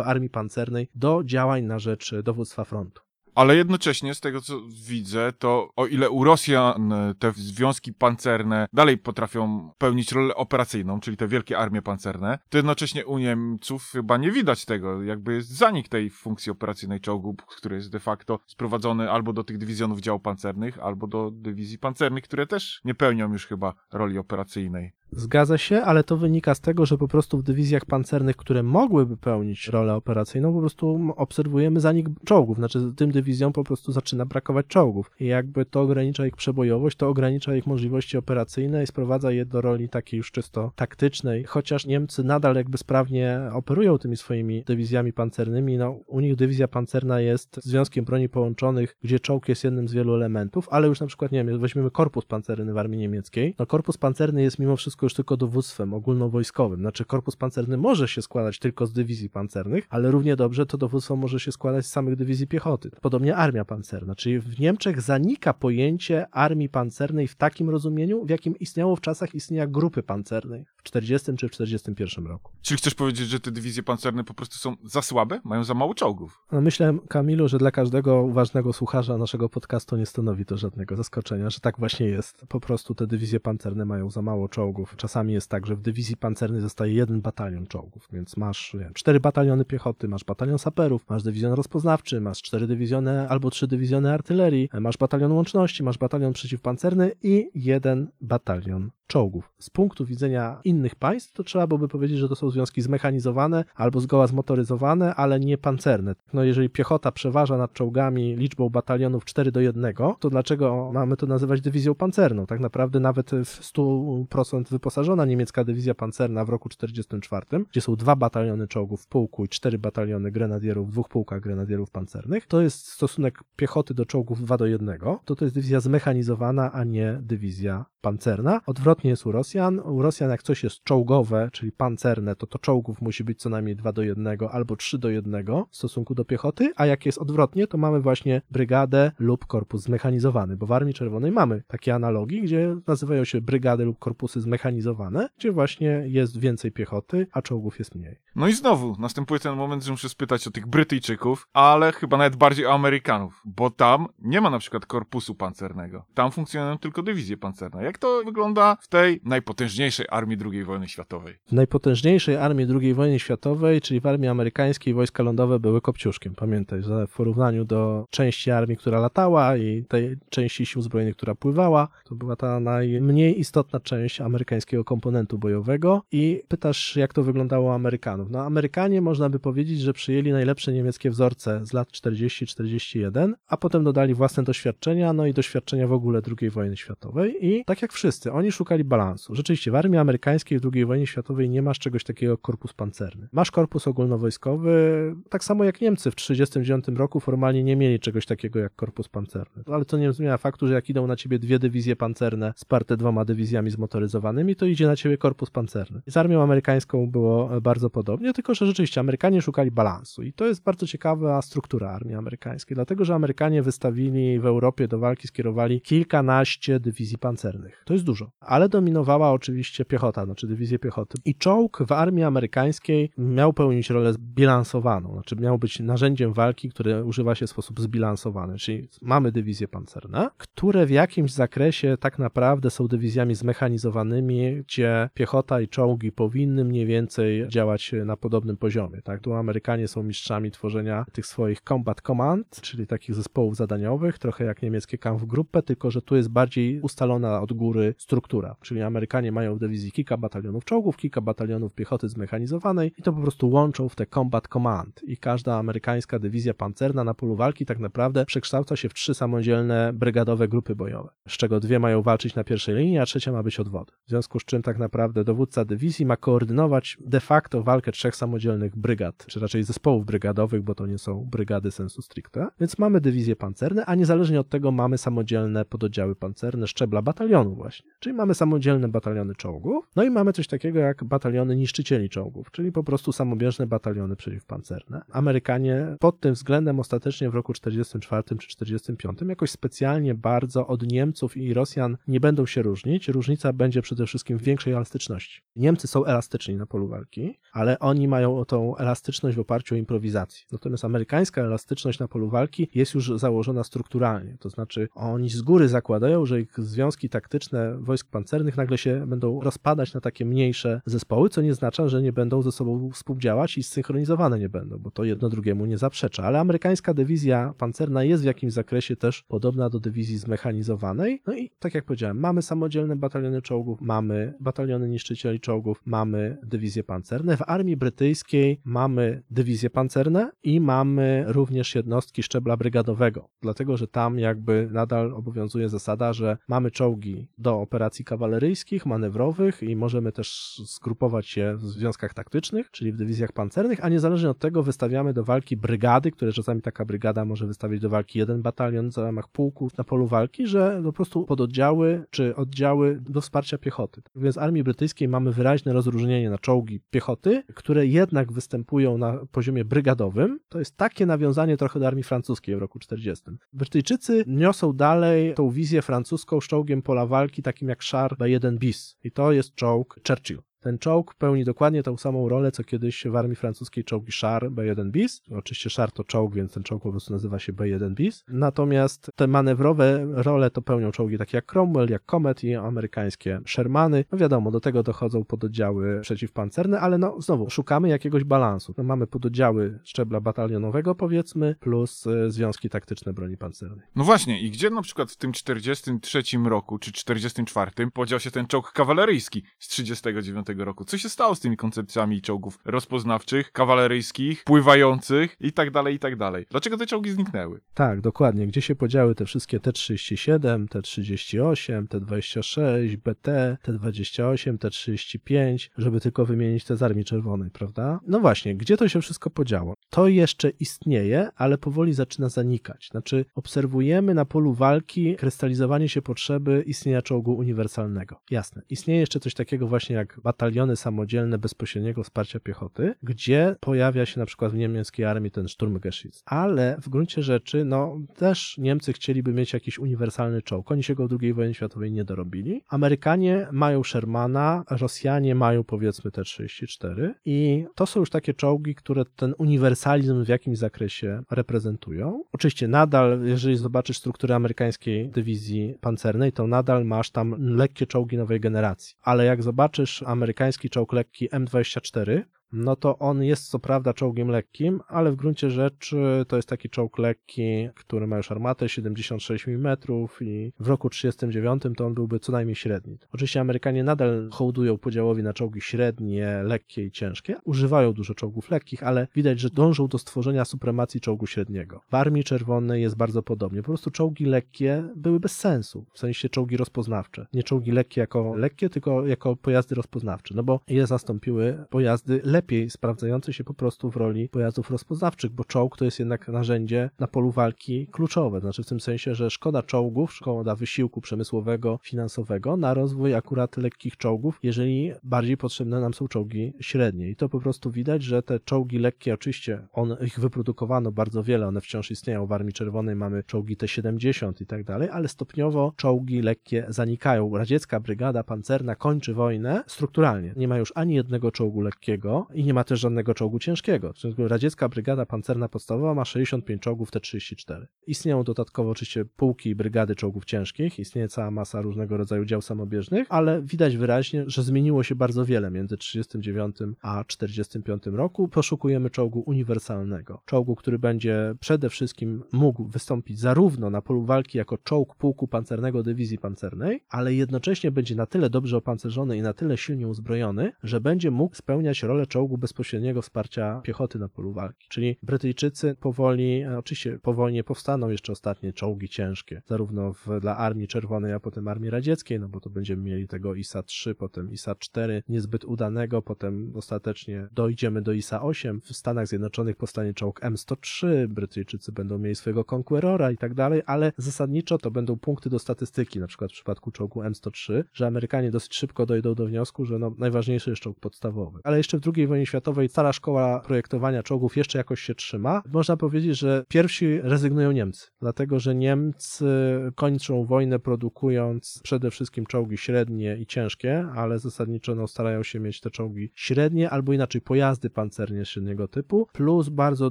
armii pancernej do działań na rzecz dowództwa frontu. Ale jednocześnie, z tego co widzę, to o ile u Rosjan e, te związki pancerne dalej potrafią pełnić rolę operacyjną, czyli te wielkie armie pancerne, to jednocześnie u Niemców chyba nie widać tego. Jakby jest zanik tej funkcji operacyjnej czołgu, który jest de facto sprowadzony albo do tych dywizjonów dział pancernych, albo do dywizji pancernych, które też nie pełnią już chyba roli operacyjnej. Zgadza się, ale to wynika z tego, że po prostu w dywizjach pancernych, które mogłyby pełnić rolę operacyjną, po prostu obserwujemy zanik czołgów. Znaczy, tym dywizjom po prostu zaczyna brakować czołgów. I jakby to ogranicza ich przebojowość, to ogranicza ich możliwości operacyjne i sprowadza je do roli takiej już czysto taktycznej. Chociaż Niemcy nadal jakby sprawnie operują tymi swoimi dywizjami pancernymi, no u nich dywizja pancerna jest związkiem broni połączonych, gdzie czołg jest jednym z wielu elementów, ale już na przykład, nie wiem, weźmiemy korpus pancerny w armii niemieckiej. No korpus pancerny jest mimo wszystko już tylko dowództwem ogólnowojskowym. Znaczy korpus pancerny może się składać tylko z dywizji pancernych, ale równie dobrze to dowództwo może się składać z samych dywizji piechoty. Podobnie armia pancerna, czyli w Niemczech zanika pojęcie armii pancernej w takim rozumieniu, w jakim istniało w czasach istnienia grupy pancernej w 40 czy w 41 roku. Czyli chcesz powiedzieć, że te dywizje pancerne po prostu są za słabe? Mają za mało czołgów? No myślę, Kamilu, że dla każdego uważnego słuchacza naszego podcastu nie stanowi to żadnego zaskoczenia, że tak właśnie jest. Po prostu te dywizje pancerne mają za mało czołgów. Czasami jest tak, że w dywizji pancernej zostaje jeden batalion czołgów, więc masz cztery bataliony piechoty, masz batalion saperów, masz dywizjon rozpoznawczy, masz cztery dywizjony albo trzy dywizjony artylerii, masz batalion łączności, masz batalion przeciwpancerny i jeden batalion czołgów. Z punktu widzenia innych państw, to trzeba byłoby powiedzieć, że to są związki zmechanizowane albo zgoła zmotoryzowane, ale nie pancerne. No jeżeli piechota przeważa nad czołgami liczbą batalionów 4 do 1, to dlaczego mamy to nazywać dywizją pancerną? Tak naprawdę nawet w 100% wyposażona niemiecka dywizja pancerna w roku 44, gdzie są dwa bataliony czołgów w pułku i cztery bataliony grenadierów w dwóch pułkach grenadierów pancernych, to jest stosunek piechoty do czołgów 2 do 1, to to jest dywizja zmechanizowana, a nie dywizja pancerna. Odwrotnie jest u Rosjan. U Rosjan jak coś jest czołgowe, czyli pancerne, to to czołgów musi być co najmniej 2 do 1 albo 3 do 1 w stosunku do piechoty, a jak jest odwrotnie, to mamy właśnie brygadę lub korpus zmechanizowany, bo w Armii Czerwonej mamy takie analogii, gdzie nazywają się brygady lub korpusy zmechanizowane, gdzie właśnie jest więcej piechoty, a czołgów jest mniej. No i znowu następuje ten moment, że muszę spytać o tych Brytyjczyków, ale chyba nawet bardziej o Amerykanów, bo tam nie ma na przykład korpusu pancernego. Tam funkcjonują tylko dywizje pancerne. Jak to wygląda w tej najpotężniejszej armii II wojny światowej. W najpotężniejszej armii II wojny światowej, czyli w armii amerykańskiej, wojska lądowe były kopciuszkiem. Pamiętaj, że w porównaniu do części armii, która latała i tej części sił zbrojnych, która pływała, to była ta najmniej istotna część amerykańskiego komponentu bojowego. I pytasz, jak to wyglądało Amerykanów. No, Amerykanie można by powiedzieć, że przyjęli najlepsze niemieckie wzorce z lat 40-41, a potem dodali własne doświadczenia, no i doświadczenia w ogóle II wojny światowej. I tak jak wszyscy, oni szukali balansu. Rzeczywiście, w armii amerykańskiej w II wojnie światowej nie masz czegoś takiego korpus pancerny. Masz korpus ogólnowojskowy, tak samo jak Niemcy w 1939 roku formalnie nie mieli czegoś takiego jak korpus pancerny. Ale to nie zmienia faktu, że jak idą na ciebie dwie dywizje pancerne sparte dwoma dywizjami zmotoryzowanymi, to idzie na ciebie korpus pancerny. Z armią amerykańską było bardzo podobnie, tylko że rzeczywiście Amerykanie szukali balansu. I to jest bardzo ciekawa struktura armii amerykańskiej, dlatego że Amerykanie wystawili w Europie do walki, skierowali kilkanaście dywizji pancernych. To jest dużo. Ale dominowała oczywiście piechota, znaczy dywizje piechoty. I czołg w armii amerykańskiej miał pełnić rolę zbilansowaną, znaczy miał być narzędziem walki, które używa się w sposób zbilansowany, czyli mamy dywizje pancerne, które w jakimś zakresie tak naprawdę są dywizjami zmechanizowanymi, gdzie piechota i czołgi powinny mniej więcej działać na podobnym poziomie. Tak? Tu Amerykanie są mistrzami tworzenia tych swoich combat command, czyli takich zespołów zadaniowych, trochę jak niemieckie Kampfgruppe, tylko że tu jest bardziej ustalona od góry struktura, czyli Amerykanie mają w dywizji kilka batalionów czołgów, kilka batalionów piechoty zmechanizowanej i to po prostu łączą w te combat command i każda amerykańska dywizja pancerna na polu walki tak naprawdę przekształca się w trzy samodzielne brygadowe grupy bojowe, z czego dwie mają walczyć na pierwszej linii, a trzecia ma być odwody. W związku z czym tak naprawdę dowódca dywizji ma koordynować de facto walkę trzech samodzielnych brygad, czy raczej zespołów brygadowych, bo to nie są brygady sensu stricte. Więc mamy dywizje pancerne, a niezależnie od tego mamy samodzielne pododdziały pancerne szczebla batalionu właśnie. Czyli mamy samodzielne bataliony czołgów, no i mamy coś takiego jak bataliony niszczycieli czołgów, czyli po prostu samobieżne bataliony przeciwpancerne. Amerykanie pod tym względem ostatecznie w roku 44 czy 45 jakoś specjalnie bardzo od Niemców i Rosjan nie będą się różnić. Różnica będzie przede wszystkim w większej elastyczności. Niemcy są elastyczni na polu walki, ale oni mają tą elastyczność w oparciu o improwizację. Natomiast amerykańska elastyczność na polu walki jest już założona strukturalnie. To znaczy oni z góry zakładają, że ich związki taktyczne wojsk pancernych nagle się będą rozpadać na takie mniejsze zespoły, co nie oznacza, że nie będą ze sobą współdziałać i zsynchronizowane nie będą, bo to jedno drugiemu nie zaprzecza. Ale amerykańska dywizja pancerna jest w jakimś zakresie też podobna do dywizji zmechanizowanej. No i tak jak powiedziałem, mamy samodzielne bataliony czołgów, mamy bataliony niszczycieli czołgów, mamy dywizje pancerne. W armii brytyjskiej mamy dywizje pancerne i mamy również jednostki szczebla brygadowego, dlatego że tam jakby nadal obowiązuje zasada, że mamy czołgi do operacji kawaleryjskich, manewrowych i możemy też zgrupować się w związkach taktycznych, czyli w dywizjach pancernych, a niezależnie od tego wystawiamy do walki brygady, które czasami taka brygada może wystawić do walki jeden batalion w ramach pułku na polu walki, że po prostu pododdziały czy oddziały do wsparcia piechoty. Więc w armii brytyjskiej mamy wyraźne rozróżnienie na czołgi piechoty, które jednak występują na poziomie brygadowym. To jest takie nawiązanie trochę do armii francuskiej w roku 40. Brytyjczycy niosą dalej tą wizję francuską z czołgiem pola walki takim jak Char B1 bis i to jest czołg Churchill. Ten czołg pełni dokładnie tą samą rolę, co kiedyś w armii francuskiej czołgi Char B1 bis. Oczywiście Char to czołg, więc ten czołg po prostu nazywa się B1 bis. Natomiast te manewrowe role to pełnią czołgi takie jak Cromwell, jak Comet i amerykańskie Shermany. No wiadomo, do tego dochodzą pododdziały przeciwpancerne, ale no znowu, szukamy jakiegoś balansu. No mamy pododdziały szczebla batalionowego powiedzmy, plus y, związki taktyczne broni pancernej. No właśnie, i gdzie na przykład w tym 43 roku czy 44 podział się ten czołg kawaleryjski z 39 roku? Co się stało z tymi koncepcjami czołgów rozpoznawczych, kawaleryjskich, pływających i tak dalej, i tak dalej? Dlaczego te czołgi zniknęły? Tak, dokładnie. Gdzie się podziały te wszystkie T-37, T-38, T-26, BT, T-28, T-35, żeby tylko wymienić te z Armii Czerwonej, prawda? No właśnie, gdzie to się wszystko podziało? To jeszcze istnieje, ale powoli zaczyna zanikać. Znaczy, obserwujemy na polu walki krystalizowanie się potrzeby istnienia czołgu uniwersalnego. Jasne. Istnieje jeszcze coś takiego właśnie jak batalion bataliony samodzielne bezpośredniego wsparcia piechoty, gdzie pojawia się na przykład w niemieckiej armii ten Sturmgeschütz. Ale w gruncie rzeczy, no też Niemcy chcieliby mieć jakiś uniwersalny czołg. Oni się go w II wojnie światowej nie dorobili. Amerykanie mają Shermana, Rosjanie mają powiedzmy T-34 i to są już takie czołgi, które ten uniwersalizm w jakimś zakresie reprezentują. Oczywiście nadal, jeżeli zobaczysz strukturę amerykańskiej dywizji pancernej, to nadal masz tam lekkie czołgi nowej generacji. Ale jak zobaczysz amerykański czołg lekki M24, no to on jest co prawda czołgiem lekkim, ale w gruncie rzeczy to jest taki czołg lekki, który ma już armatę 76 mm i w roku 39 to on byłby co najmniej średni. Oczywiście Amerykanie nadal hołdują podziałowi na czołgi średnie, lekkie i ciężkie. Używają dużo czołgów lekkich, ale widać, że dążą do stworzenia supremacji czołgu średniego. W Armii Czerwonej jest bardzo podobnie. Po prostu czołgi lekkie były bez sensu, w sensie czołgi rozpoznawcze. Nie czołgi lekkie jako lekkie, tylko jako pojazdy rozpoznawcze, no bo je zastąpiły pojazdy lepiej sprawdzające się po prostu w roli pojazdów rozpoznawczych, bo czołg to jest jednak narzędzie na polu walki kluczowe. Znaczy w tym sensie, że szkoda czołgów, szkoda wysiłku przemysłowego, finansowego na rozwój akurat lekkich czołgów, jeżeli bardziej potrzebne nam są czołgi średnie. I to po prostu widać, że te czołgi lekkie, oczywiście on, ich wyprodukowano bardzo wiele, one wciąż istnieją. W Armii Czerwonej mamy czołgi T-70 i tak dalej, ale stopniowo czołgi lekkie zanikają. Radziecka brygada pancerna kończy wojnę strukturalnie. Nie ma już ani jednego czołgu lekkiego i nie ma też żadnego czołgu ciężkiego. W związku radziecka brygada pancerna podstawowa ma 65 czołgów T-34. Istnieją dodatkowo oczywiście pułki i brygady czołgów ciężkich, istnieje cała masa różnego rodzaju dział samobieżnych, ale widać wyraźnie, że zmieniło się bardzo wiele między 39 a 45 roku. Poszukujemy czołgu uniwersalnego. Czołgu, który będzie przede wszystkim mógł wystąpić zarówno na polu walki jako czołg pułku pancernego dywizji pancernej, ale jednocześnie będzie na tyle dobrze opancerzony i na tyle silnie uzbrojony, że będzie mógł spełniać rolę czołgu bezpośredniego wsparcia piechoty na polu walki. Czyli Brytyjczycy powoli, e, oczywiście po wojnie powstaną jeszcze ostatnie czołgi ciężkie, zarówno w, dla Armii Czerwonej, a potem Armii Radzieckiej, no bo to będziemy mieli tego ISA-3, potem ISA-4, niezbyt udanego, potem ostatecznie dojdziemy do ISA-8. W Stanach Zjednoczonych powstanie czołg M103, Brytyjczycy będą mieli swojego Conquerora i tak dalej, ale zasadniczo to będą punkty do statystyki, na przykład w przypadku czołgu M103, że Amerykanie dosyć szybko dojdą do wniosku, że no, najważniejszy jest czołg podstawowy. Ale jeszcze w II wojnie światowej cała szkoła projektowania czołgów jeszcze jakoś się trzyma. Można powiedzieć, że pierwsi rezygnują Niemcy, dlatego że Niemcy kończą wojnę produkując przede wszystkim czołgi średnie i ciężkie, ale zasadniczo no, starają się mieć te czołgi średnie albo inaczej pojazdy pancernie średniego typu, plus bardzo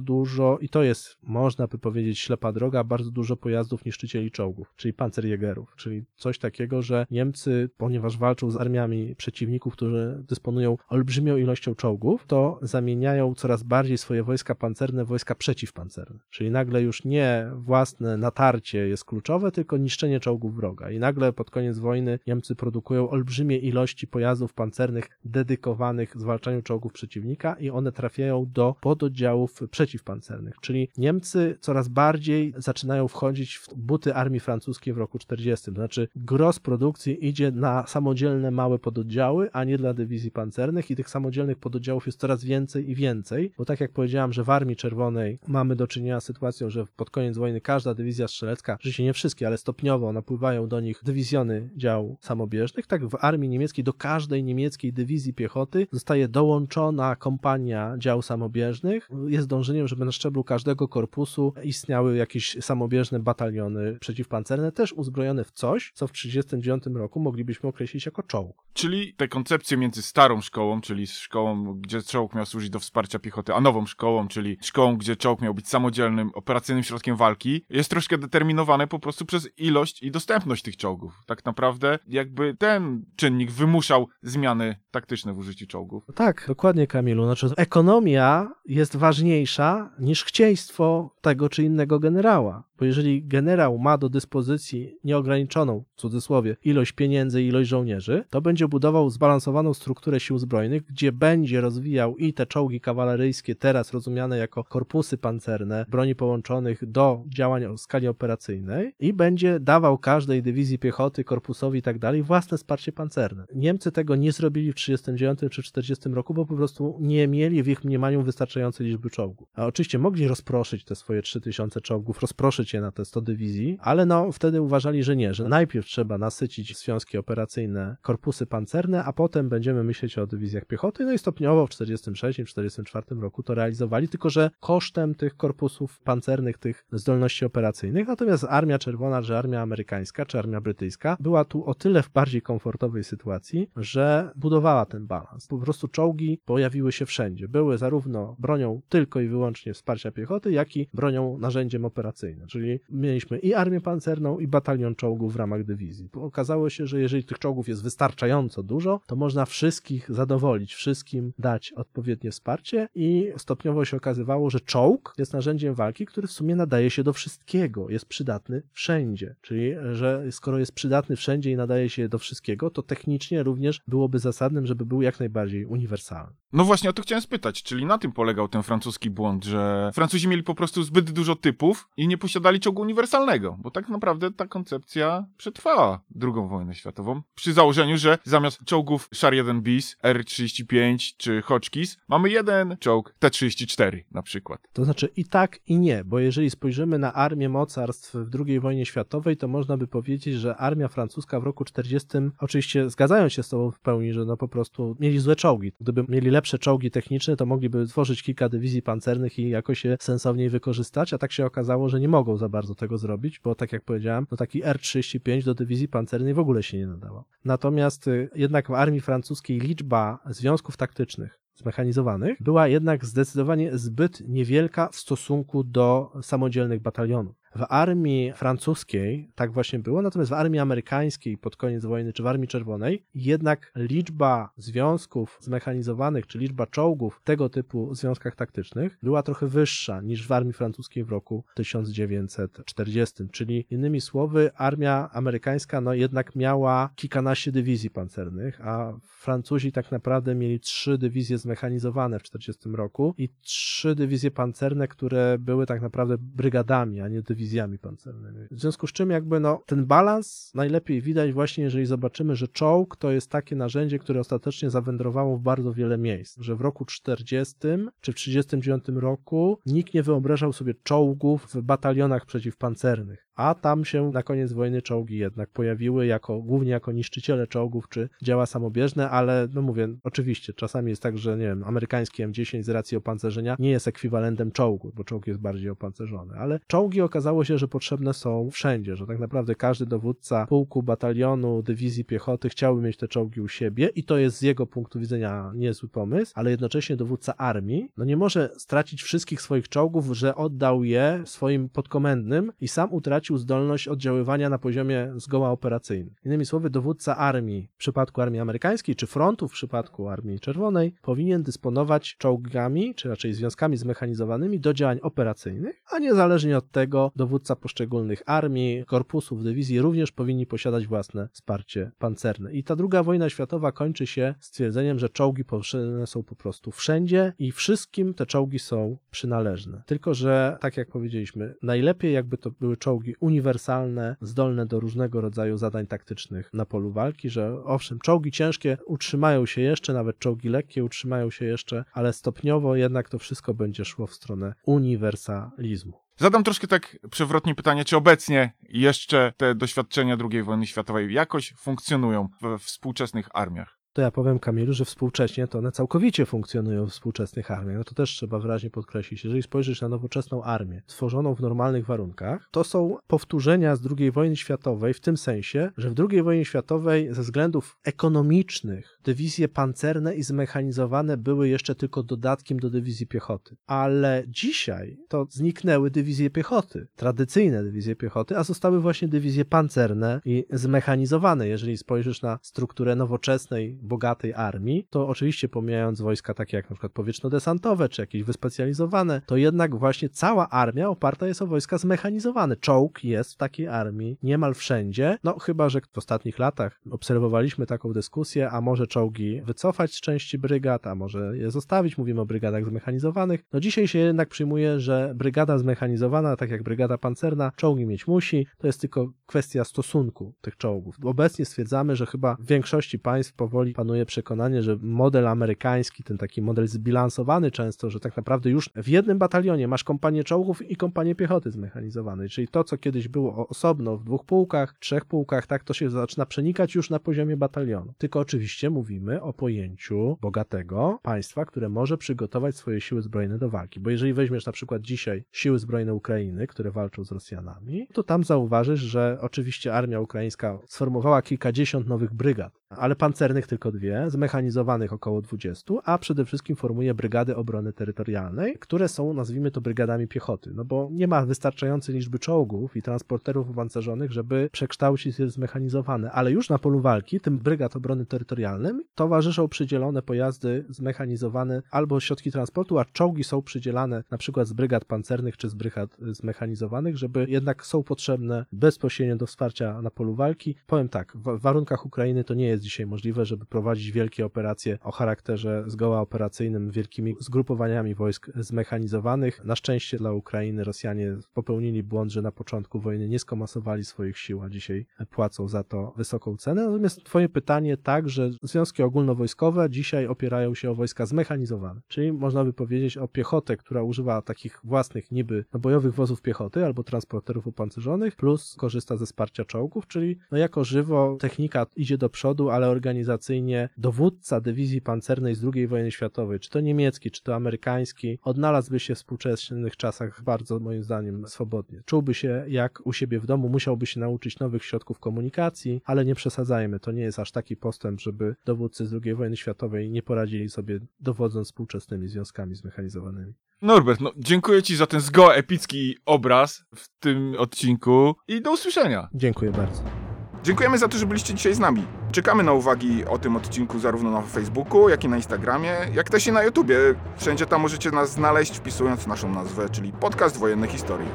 dużo, i to jest, można by powiedzieć, ślepa droga, bardzo dużo pojazdów niszczycieli czołgów, czyli pancerjägerów, czyli coś takiego, że Niemcy, ponieważ walczą z armiami przeciwników, którzy dysponują olbrzymią ilością czołgów, to zamieniają coraz bardziej swoje wojska pancerne w wojska przeciwpancerne. Czyli nagle już nie własne natarcie jest kluczowe, tylko niszczenie czołgów wroga. I nagle pod koniec wojny Niemcy produkują olbrzymie ilości pojazdów pancernych dedykowanych zwalczaniu czołgów przeciwnika i one trafiają do pododdziałów przeciwpancernych. Czyli Niemcy coraz bardziej zaczynają wchodzić w buty armii francuskiej w roku 40. To znaczy gros produkcji idzie na samodzielne małe pododdziały, a nie dla dywizji pancernych i tych samodzielnych pododdziałów jest coraz więcej i więcej, bo tak jak powiedziałem, że w Armii Czerwonej mamy do czynienia z sytuacją, że pod koniec wojny każda dywizja strzelecka, rzeczywiście nie wszystkie, ale stopniowo napływają do nich dywizjony dział samobieżnych, tak w Armii Niemieckiej do każdej niemieckiej dywizji piechoty zostaje dołączona kompania dział samobieżnych. Jest dążeniem, żeby na szczeblu każdego korpusu istniały jakieś samobieżne bataliony przeciwpancerne, też uzbrojone w coś, co w 1939 roku moglibyśmy określić jako czołg. Czyli te koncepcje między starą szkołą, czyli szkołą, gdzie czołg miał służyć do wsparcia piechoty, a nową szkołą, czyli szkołą, gdzie czołg miał być samodzielnym, operacyjnym środkiem walki, jest troszkę determinowane po prostu przez ilość i dostępność tych czołgów. Tak naprawdę jakby ten czynnik wymuszał zmiany taktyczne w użyciu czołgów. Tak, dokładnie Kamilu. Znaczy ekonomia jest ważniejsza niż chcieństwo tego czy innego generała. Bo jeżeli generał ma do dyspozycji nieograniczoną, w cudzysłowie, ilość pieniędzy i ilość żołnierzy, to będzie budował zbalansowaną strukturę sił zbrojnych, gdzie będzie rozwijał i te czołgi kawaleryjskie, teraz rozumiane jako korpusy pancerne, broni połączonych do działań o skali operacyjnej i będzie dawał każdej dywizji piechoty, korpusowi i tak dalej własne wsparcie pancerne. Niemcy tego nie zrobili w 1939 czy 1940 roku, bo po prostu nie mieli w ich mniemaniu wystarczającej liczby czołgów. A oczywiście mogli rozproszyć te swoje 3000 czołgów, rozproszyć na te 100 dywizji, ale no wtedy uważali, że nie, że najpierw trzeba nasycić związki operacyjne, korpusy pancerne, a potem będziemy myśleć o dywizjach piechoty, no i stopniowo w 46-44 roku to realizowali, tylko że kosztem tych korpusów pancernych, tych zdolności operacyjnych, natomiast Armia Czerwona, czy Armia Amerykańska, czy Armia Brytyjska była tu o tyle w bardziej komfortowej sytuacji, że budowała ten balans. Po prostu czołgi pojawiły się wszędzie. Były zarówno bronią tylko i wyłącznie wsparcia piechoty, jak i bronią narzędziem operacyjnym. Czyli mieliśmy i armię pancerną, i batalion czołgów w ramach dywizji. Okazało się, że jeżeli tych czołgów jest wystarczająco dużo, to można wszystkich zadowolić, wszystkim dać odpowiednie wsparcie i stopniowo się okazywało, że czołg jest narzędziem walki, który w sumie nadaje się do wszystkiego, jest przydatny wszędzie. Czyli, że skoro jest przydatny wszędzie i nadaje się do wszystkiego, to technicznie również byłoby zasadnym, żeby był jak najbardziej uniwersalny. No właśnie o to chciałem spytać, czyli na tym polegał ten francuski błąd, że Francuzi mieli po prostu zbyt dużo typów i nie posiadali czołgu uniwersalnego, bo tak naprawdę ta koncepcja przetrwała II wojnę światową. Przy założeniu, że zamiast czołgów Char 1 bis, R-35 czy Hotchkiss mamy jeden czołg T-34 na przykład. To znaczy i tak, i nie, bo jeżeli spojrzymy na armię mocarstw w II wojnie światowej, to można by powiedzieć, że armia francuska w roku 40, oczywiście zgadzają się z tobą w pełni, że no po prostu mieli złe czołgi. Gdyby mieli lepsze czołgi techniczne, to mogliby tworzyć kilka dywizji pancernych i jakoś je sensowniej wykorzystać, a tak się okazało, że nie mogą za bardzo tego zrobić, bo tak jak powiedziałem, no taki R-35 do dywizji pancernej w ogóle się nie nadawał. Natomiast y, jednak w armii francuskiej liczba związków taktycznych zmechanizowanych była jednak zdecydowanie zbyt niewielka w stosunku do samodzielnych batalionów. W armii francuskiej tak właśnie było, natomiast w armii amerykańskiej pod koniec wojny, czy w armii czerwonej, jednak liczba związków zmechanizowanych, czy liczba czołgów w tego typu związkach taktycznych była trochę wyższa niż w armii francuskiej w roku 1940. Czyli innymi słowy, armia amerykańska no jednak miała kilkanaście dywizji pancernych, a Francuzi tak naprawdę mieli trzy dywizje zmechanizowane w 1940 roku i trzy dywizje pancerne, które były tak naprawdę brygadami, a nie dywizjami pancernymi. W związku z czym jakby no ten balans najlepiej widać właśnie, jeżeli zobaczymy, że czołg to jest takie narzędzie, które ostatecznie zawędrowało w bardzo wiele miejsc, że w roku 40 czy w 39 roku nikt nie wyobrażał sobie czołgów w batalionach przeciwpancernych, a tam się na koniec wojny czołgi jednak pojawiły jako, głównie jako niszczyciele czołgów czy działa samobieżne, ale no mówię, oczywiście czasami jest tak, że nie wiem, amerykański M10 z racji opancerzenia nie jest ekwiwalentem czołgu, bo czołg jest bardziej opancerzony, ale czołgi okazało się, że potrzebne są wszędzie, że tak naprawdę każdy dowódca pułku, batalionu, dywizji piechoty chciałby mieć te czołgi u siebie i to jest z jego punktu widzenia niezły pomysł, ale jednocześnie dowódca armii no nie może stracić wszystkich swoich czołgów, że oddał je swoim podkomendnym i sam utracił zdolność oddziaływania na poziomie zgoła operacyjnym. Innymi słowy, dowódca armii w przypadku armii amerykańskiej, czy frontu w przypadku armii czerwonej, powinien dysponować czołgami, czy raczej związkami zmechanizowanymi do działań operacyjnych, a niezależnie od tego dowódca poszczególnych armii, korpusów, dywizji również powinni posiadać własne wsparcie pancerne. I ta druga wojna światowa kończy się stwierdzeniem, że czołgi potrzebne są po prostu wszędzie i wszystkim te czołgi są przynależne. Tylko, że tak jak powiedzieliśmy, najlepiej jakby to były czołgi uniwersalne, zdolne do różnego rodzaju zadań taktycznych na polu walki, że owszem, czołgi ciężkie utrzymają się jeszcze, nawet czołgi lekkie utrzymają się jeszcze, ale stopniowo jednak to wszystko będzie szło w stronę uniwersalizmu. Zadam troszkę tak przewrotnie pytanie, czy obecnie jeszcze te doświadczenia II wojny światowej jakoś funkcjonują we współczesnych armiach? To ja powiem Kamilu, że współcześnie to one całkowicie funkcjonują w współczesnych armiach. No to też trzeba wyraźnie podkreślić. Jeżeli spojrzysz na nowoczesną armię, stworzoną w normalnych warunkach, to są powtórzenia z II wojny światowej w tym sensie, że w II wojnie światowej ze względów ekonomicznych dywizje pancerne i zmechanizowane były jeszcze tylko dodatkiem do dywizji piechoty. Ale dzisiaj to zniknęły dywizje piechoty, tradycyjne dywizje piechoty, a zostały właśnie dywizje pancerne i zmechanizowane. Jeżeli spojrzysz na strukturę nowoczesnej bogatej armii, to oczywiście pomijając wojska takie jak na przykład powietrzno-desantowe, czy jakieś wyspecjalizowane, to jednak właśnie cała armia oparta jest o wojska zmechanizowane. Czołg jest w takiej armii niemal wszędzie, no chyba, że w ostatnich latach obserwowaliśmy taką dyskusję, a może czołgi wycofać z części brygad, a może je zostawić, mówimy o brygadach zmechanizowanych. No dzisiaj się jednak przyjmuje, że brygada zmechanizowana, tak jak brygada pancerna, czołgi mieć musi, to jest tylko kwestia stosunku tych czołgów. Obecnie stwierdzamy, że chyba w większości państw powoli panuje przekonanie, że model amerykański, ten taki model zbilansowany często, że tak naprawdę już w jednym batalionie masz kompanię czołgów i kompanię piechoty zmechanizowanej, czyli to, co kiedyś było osobno w dwóch pułkach, trzech pułkach, tak to się zaczyna przenikać już na poziomie batalionu. Tylko oczywiście mówimy o pojęciu bogatego państwa, które może przygotować swoje siły zbrojne do walki, bo jeżeli weźmiesz na przykład dzisiaj siły zbrojne Ukrainy, które walczą z Rosjanami, to tam zauważysz, że oczywiście armia ukraińska sformowała kilkadziesiąt nowych brygad, ale pancernych tylko dwie, zmechanizowanych około 20, a przede wszystkim formuje brygady obrony terytorialnej, które są, nazwijmy to, brygadami piechoty, no bo nie ma wystarczającej liczby czołgów i transporterów opancerzonych, żeby przekształcić je w zmechanizowane, ale już na polu walki tym brygad obrony terytorialnym towarzyszą przydzielone pojazdy zmechanizowane albo środki transportu, a czołgi są przydzielane na przykład z brygad pancernych czy z brygad zmechanizowanych, żeby jednak są potrzebne bezpośrednio do wsparcia na polu walki. Powiem tak, w warunkach Ukrainy to nie jest dzisiaj możliwe, żeby prowadzić wielkie operacje o charakterze zgoła operacyjnym, wielkimi zgrupowaniami wojsk zmechanizowanych. Na szczęście dla Ukrainy Rosjanie popełnili błąd, że na początku wojny nie skomasowali swoich sił, a dzisiaj płacą za to wysoką cenę. Natomiast twoje pytanie tak, że związki ogólnowojskowe dzisiaj opierają się o wojska zmechanizowane, czyli można by powiedzieć o piechotę, która używa takich własnych niby bojowych wozów piechoty albo transporterów opancerzonych, plus korzysta ze wsparcia czołgów, czyli no jako żywo technika idzie do przodu, ale organizacyjnie dowódca dywizji pancernej z II wojny światowej, czy to niemiecki, czy to amerykański, odnalazłby się w współczesnych czasach bardzo, moim zdaniem, swobodnie. Czułby się jak u siebie w domu, musiałby się nauczyć nowych środków komunikacji, ale nie przesadzajmy, to nie jest aż taki postęp, żeby dowódcy z II wojny światowej nie poradzili sobie dowodząc współczesnymi związkami zmechanizowanymi. Norbert, no dziękuję ci za ten zgoła epicki obraz w tym odcinku i do usłyszenia. Dziękuję bardzo. Dziękujemy za to, że byliście dzisiaj z nami. Czekamy na uwagi o tym odcinku zarówno na Facebooku, jak i na Instagramie, jak też i na YouTubie. Wszędzie tam możecie nas znaleźć wpisując naszą nazwę, czyli Podcast Wojenne Historie.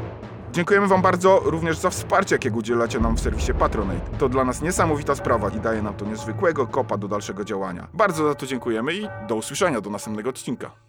Dziękujemy Wam bardzo również za wsparcie, jakiego udzielacie nam w serwisie Patronate. To dla nas niesamowita sprawa i daje nam to niezwykłego kopa do dalszego działania. Bardzo za to dziękujemy i do usłyszenia do następnego odcinka.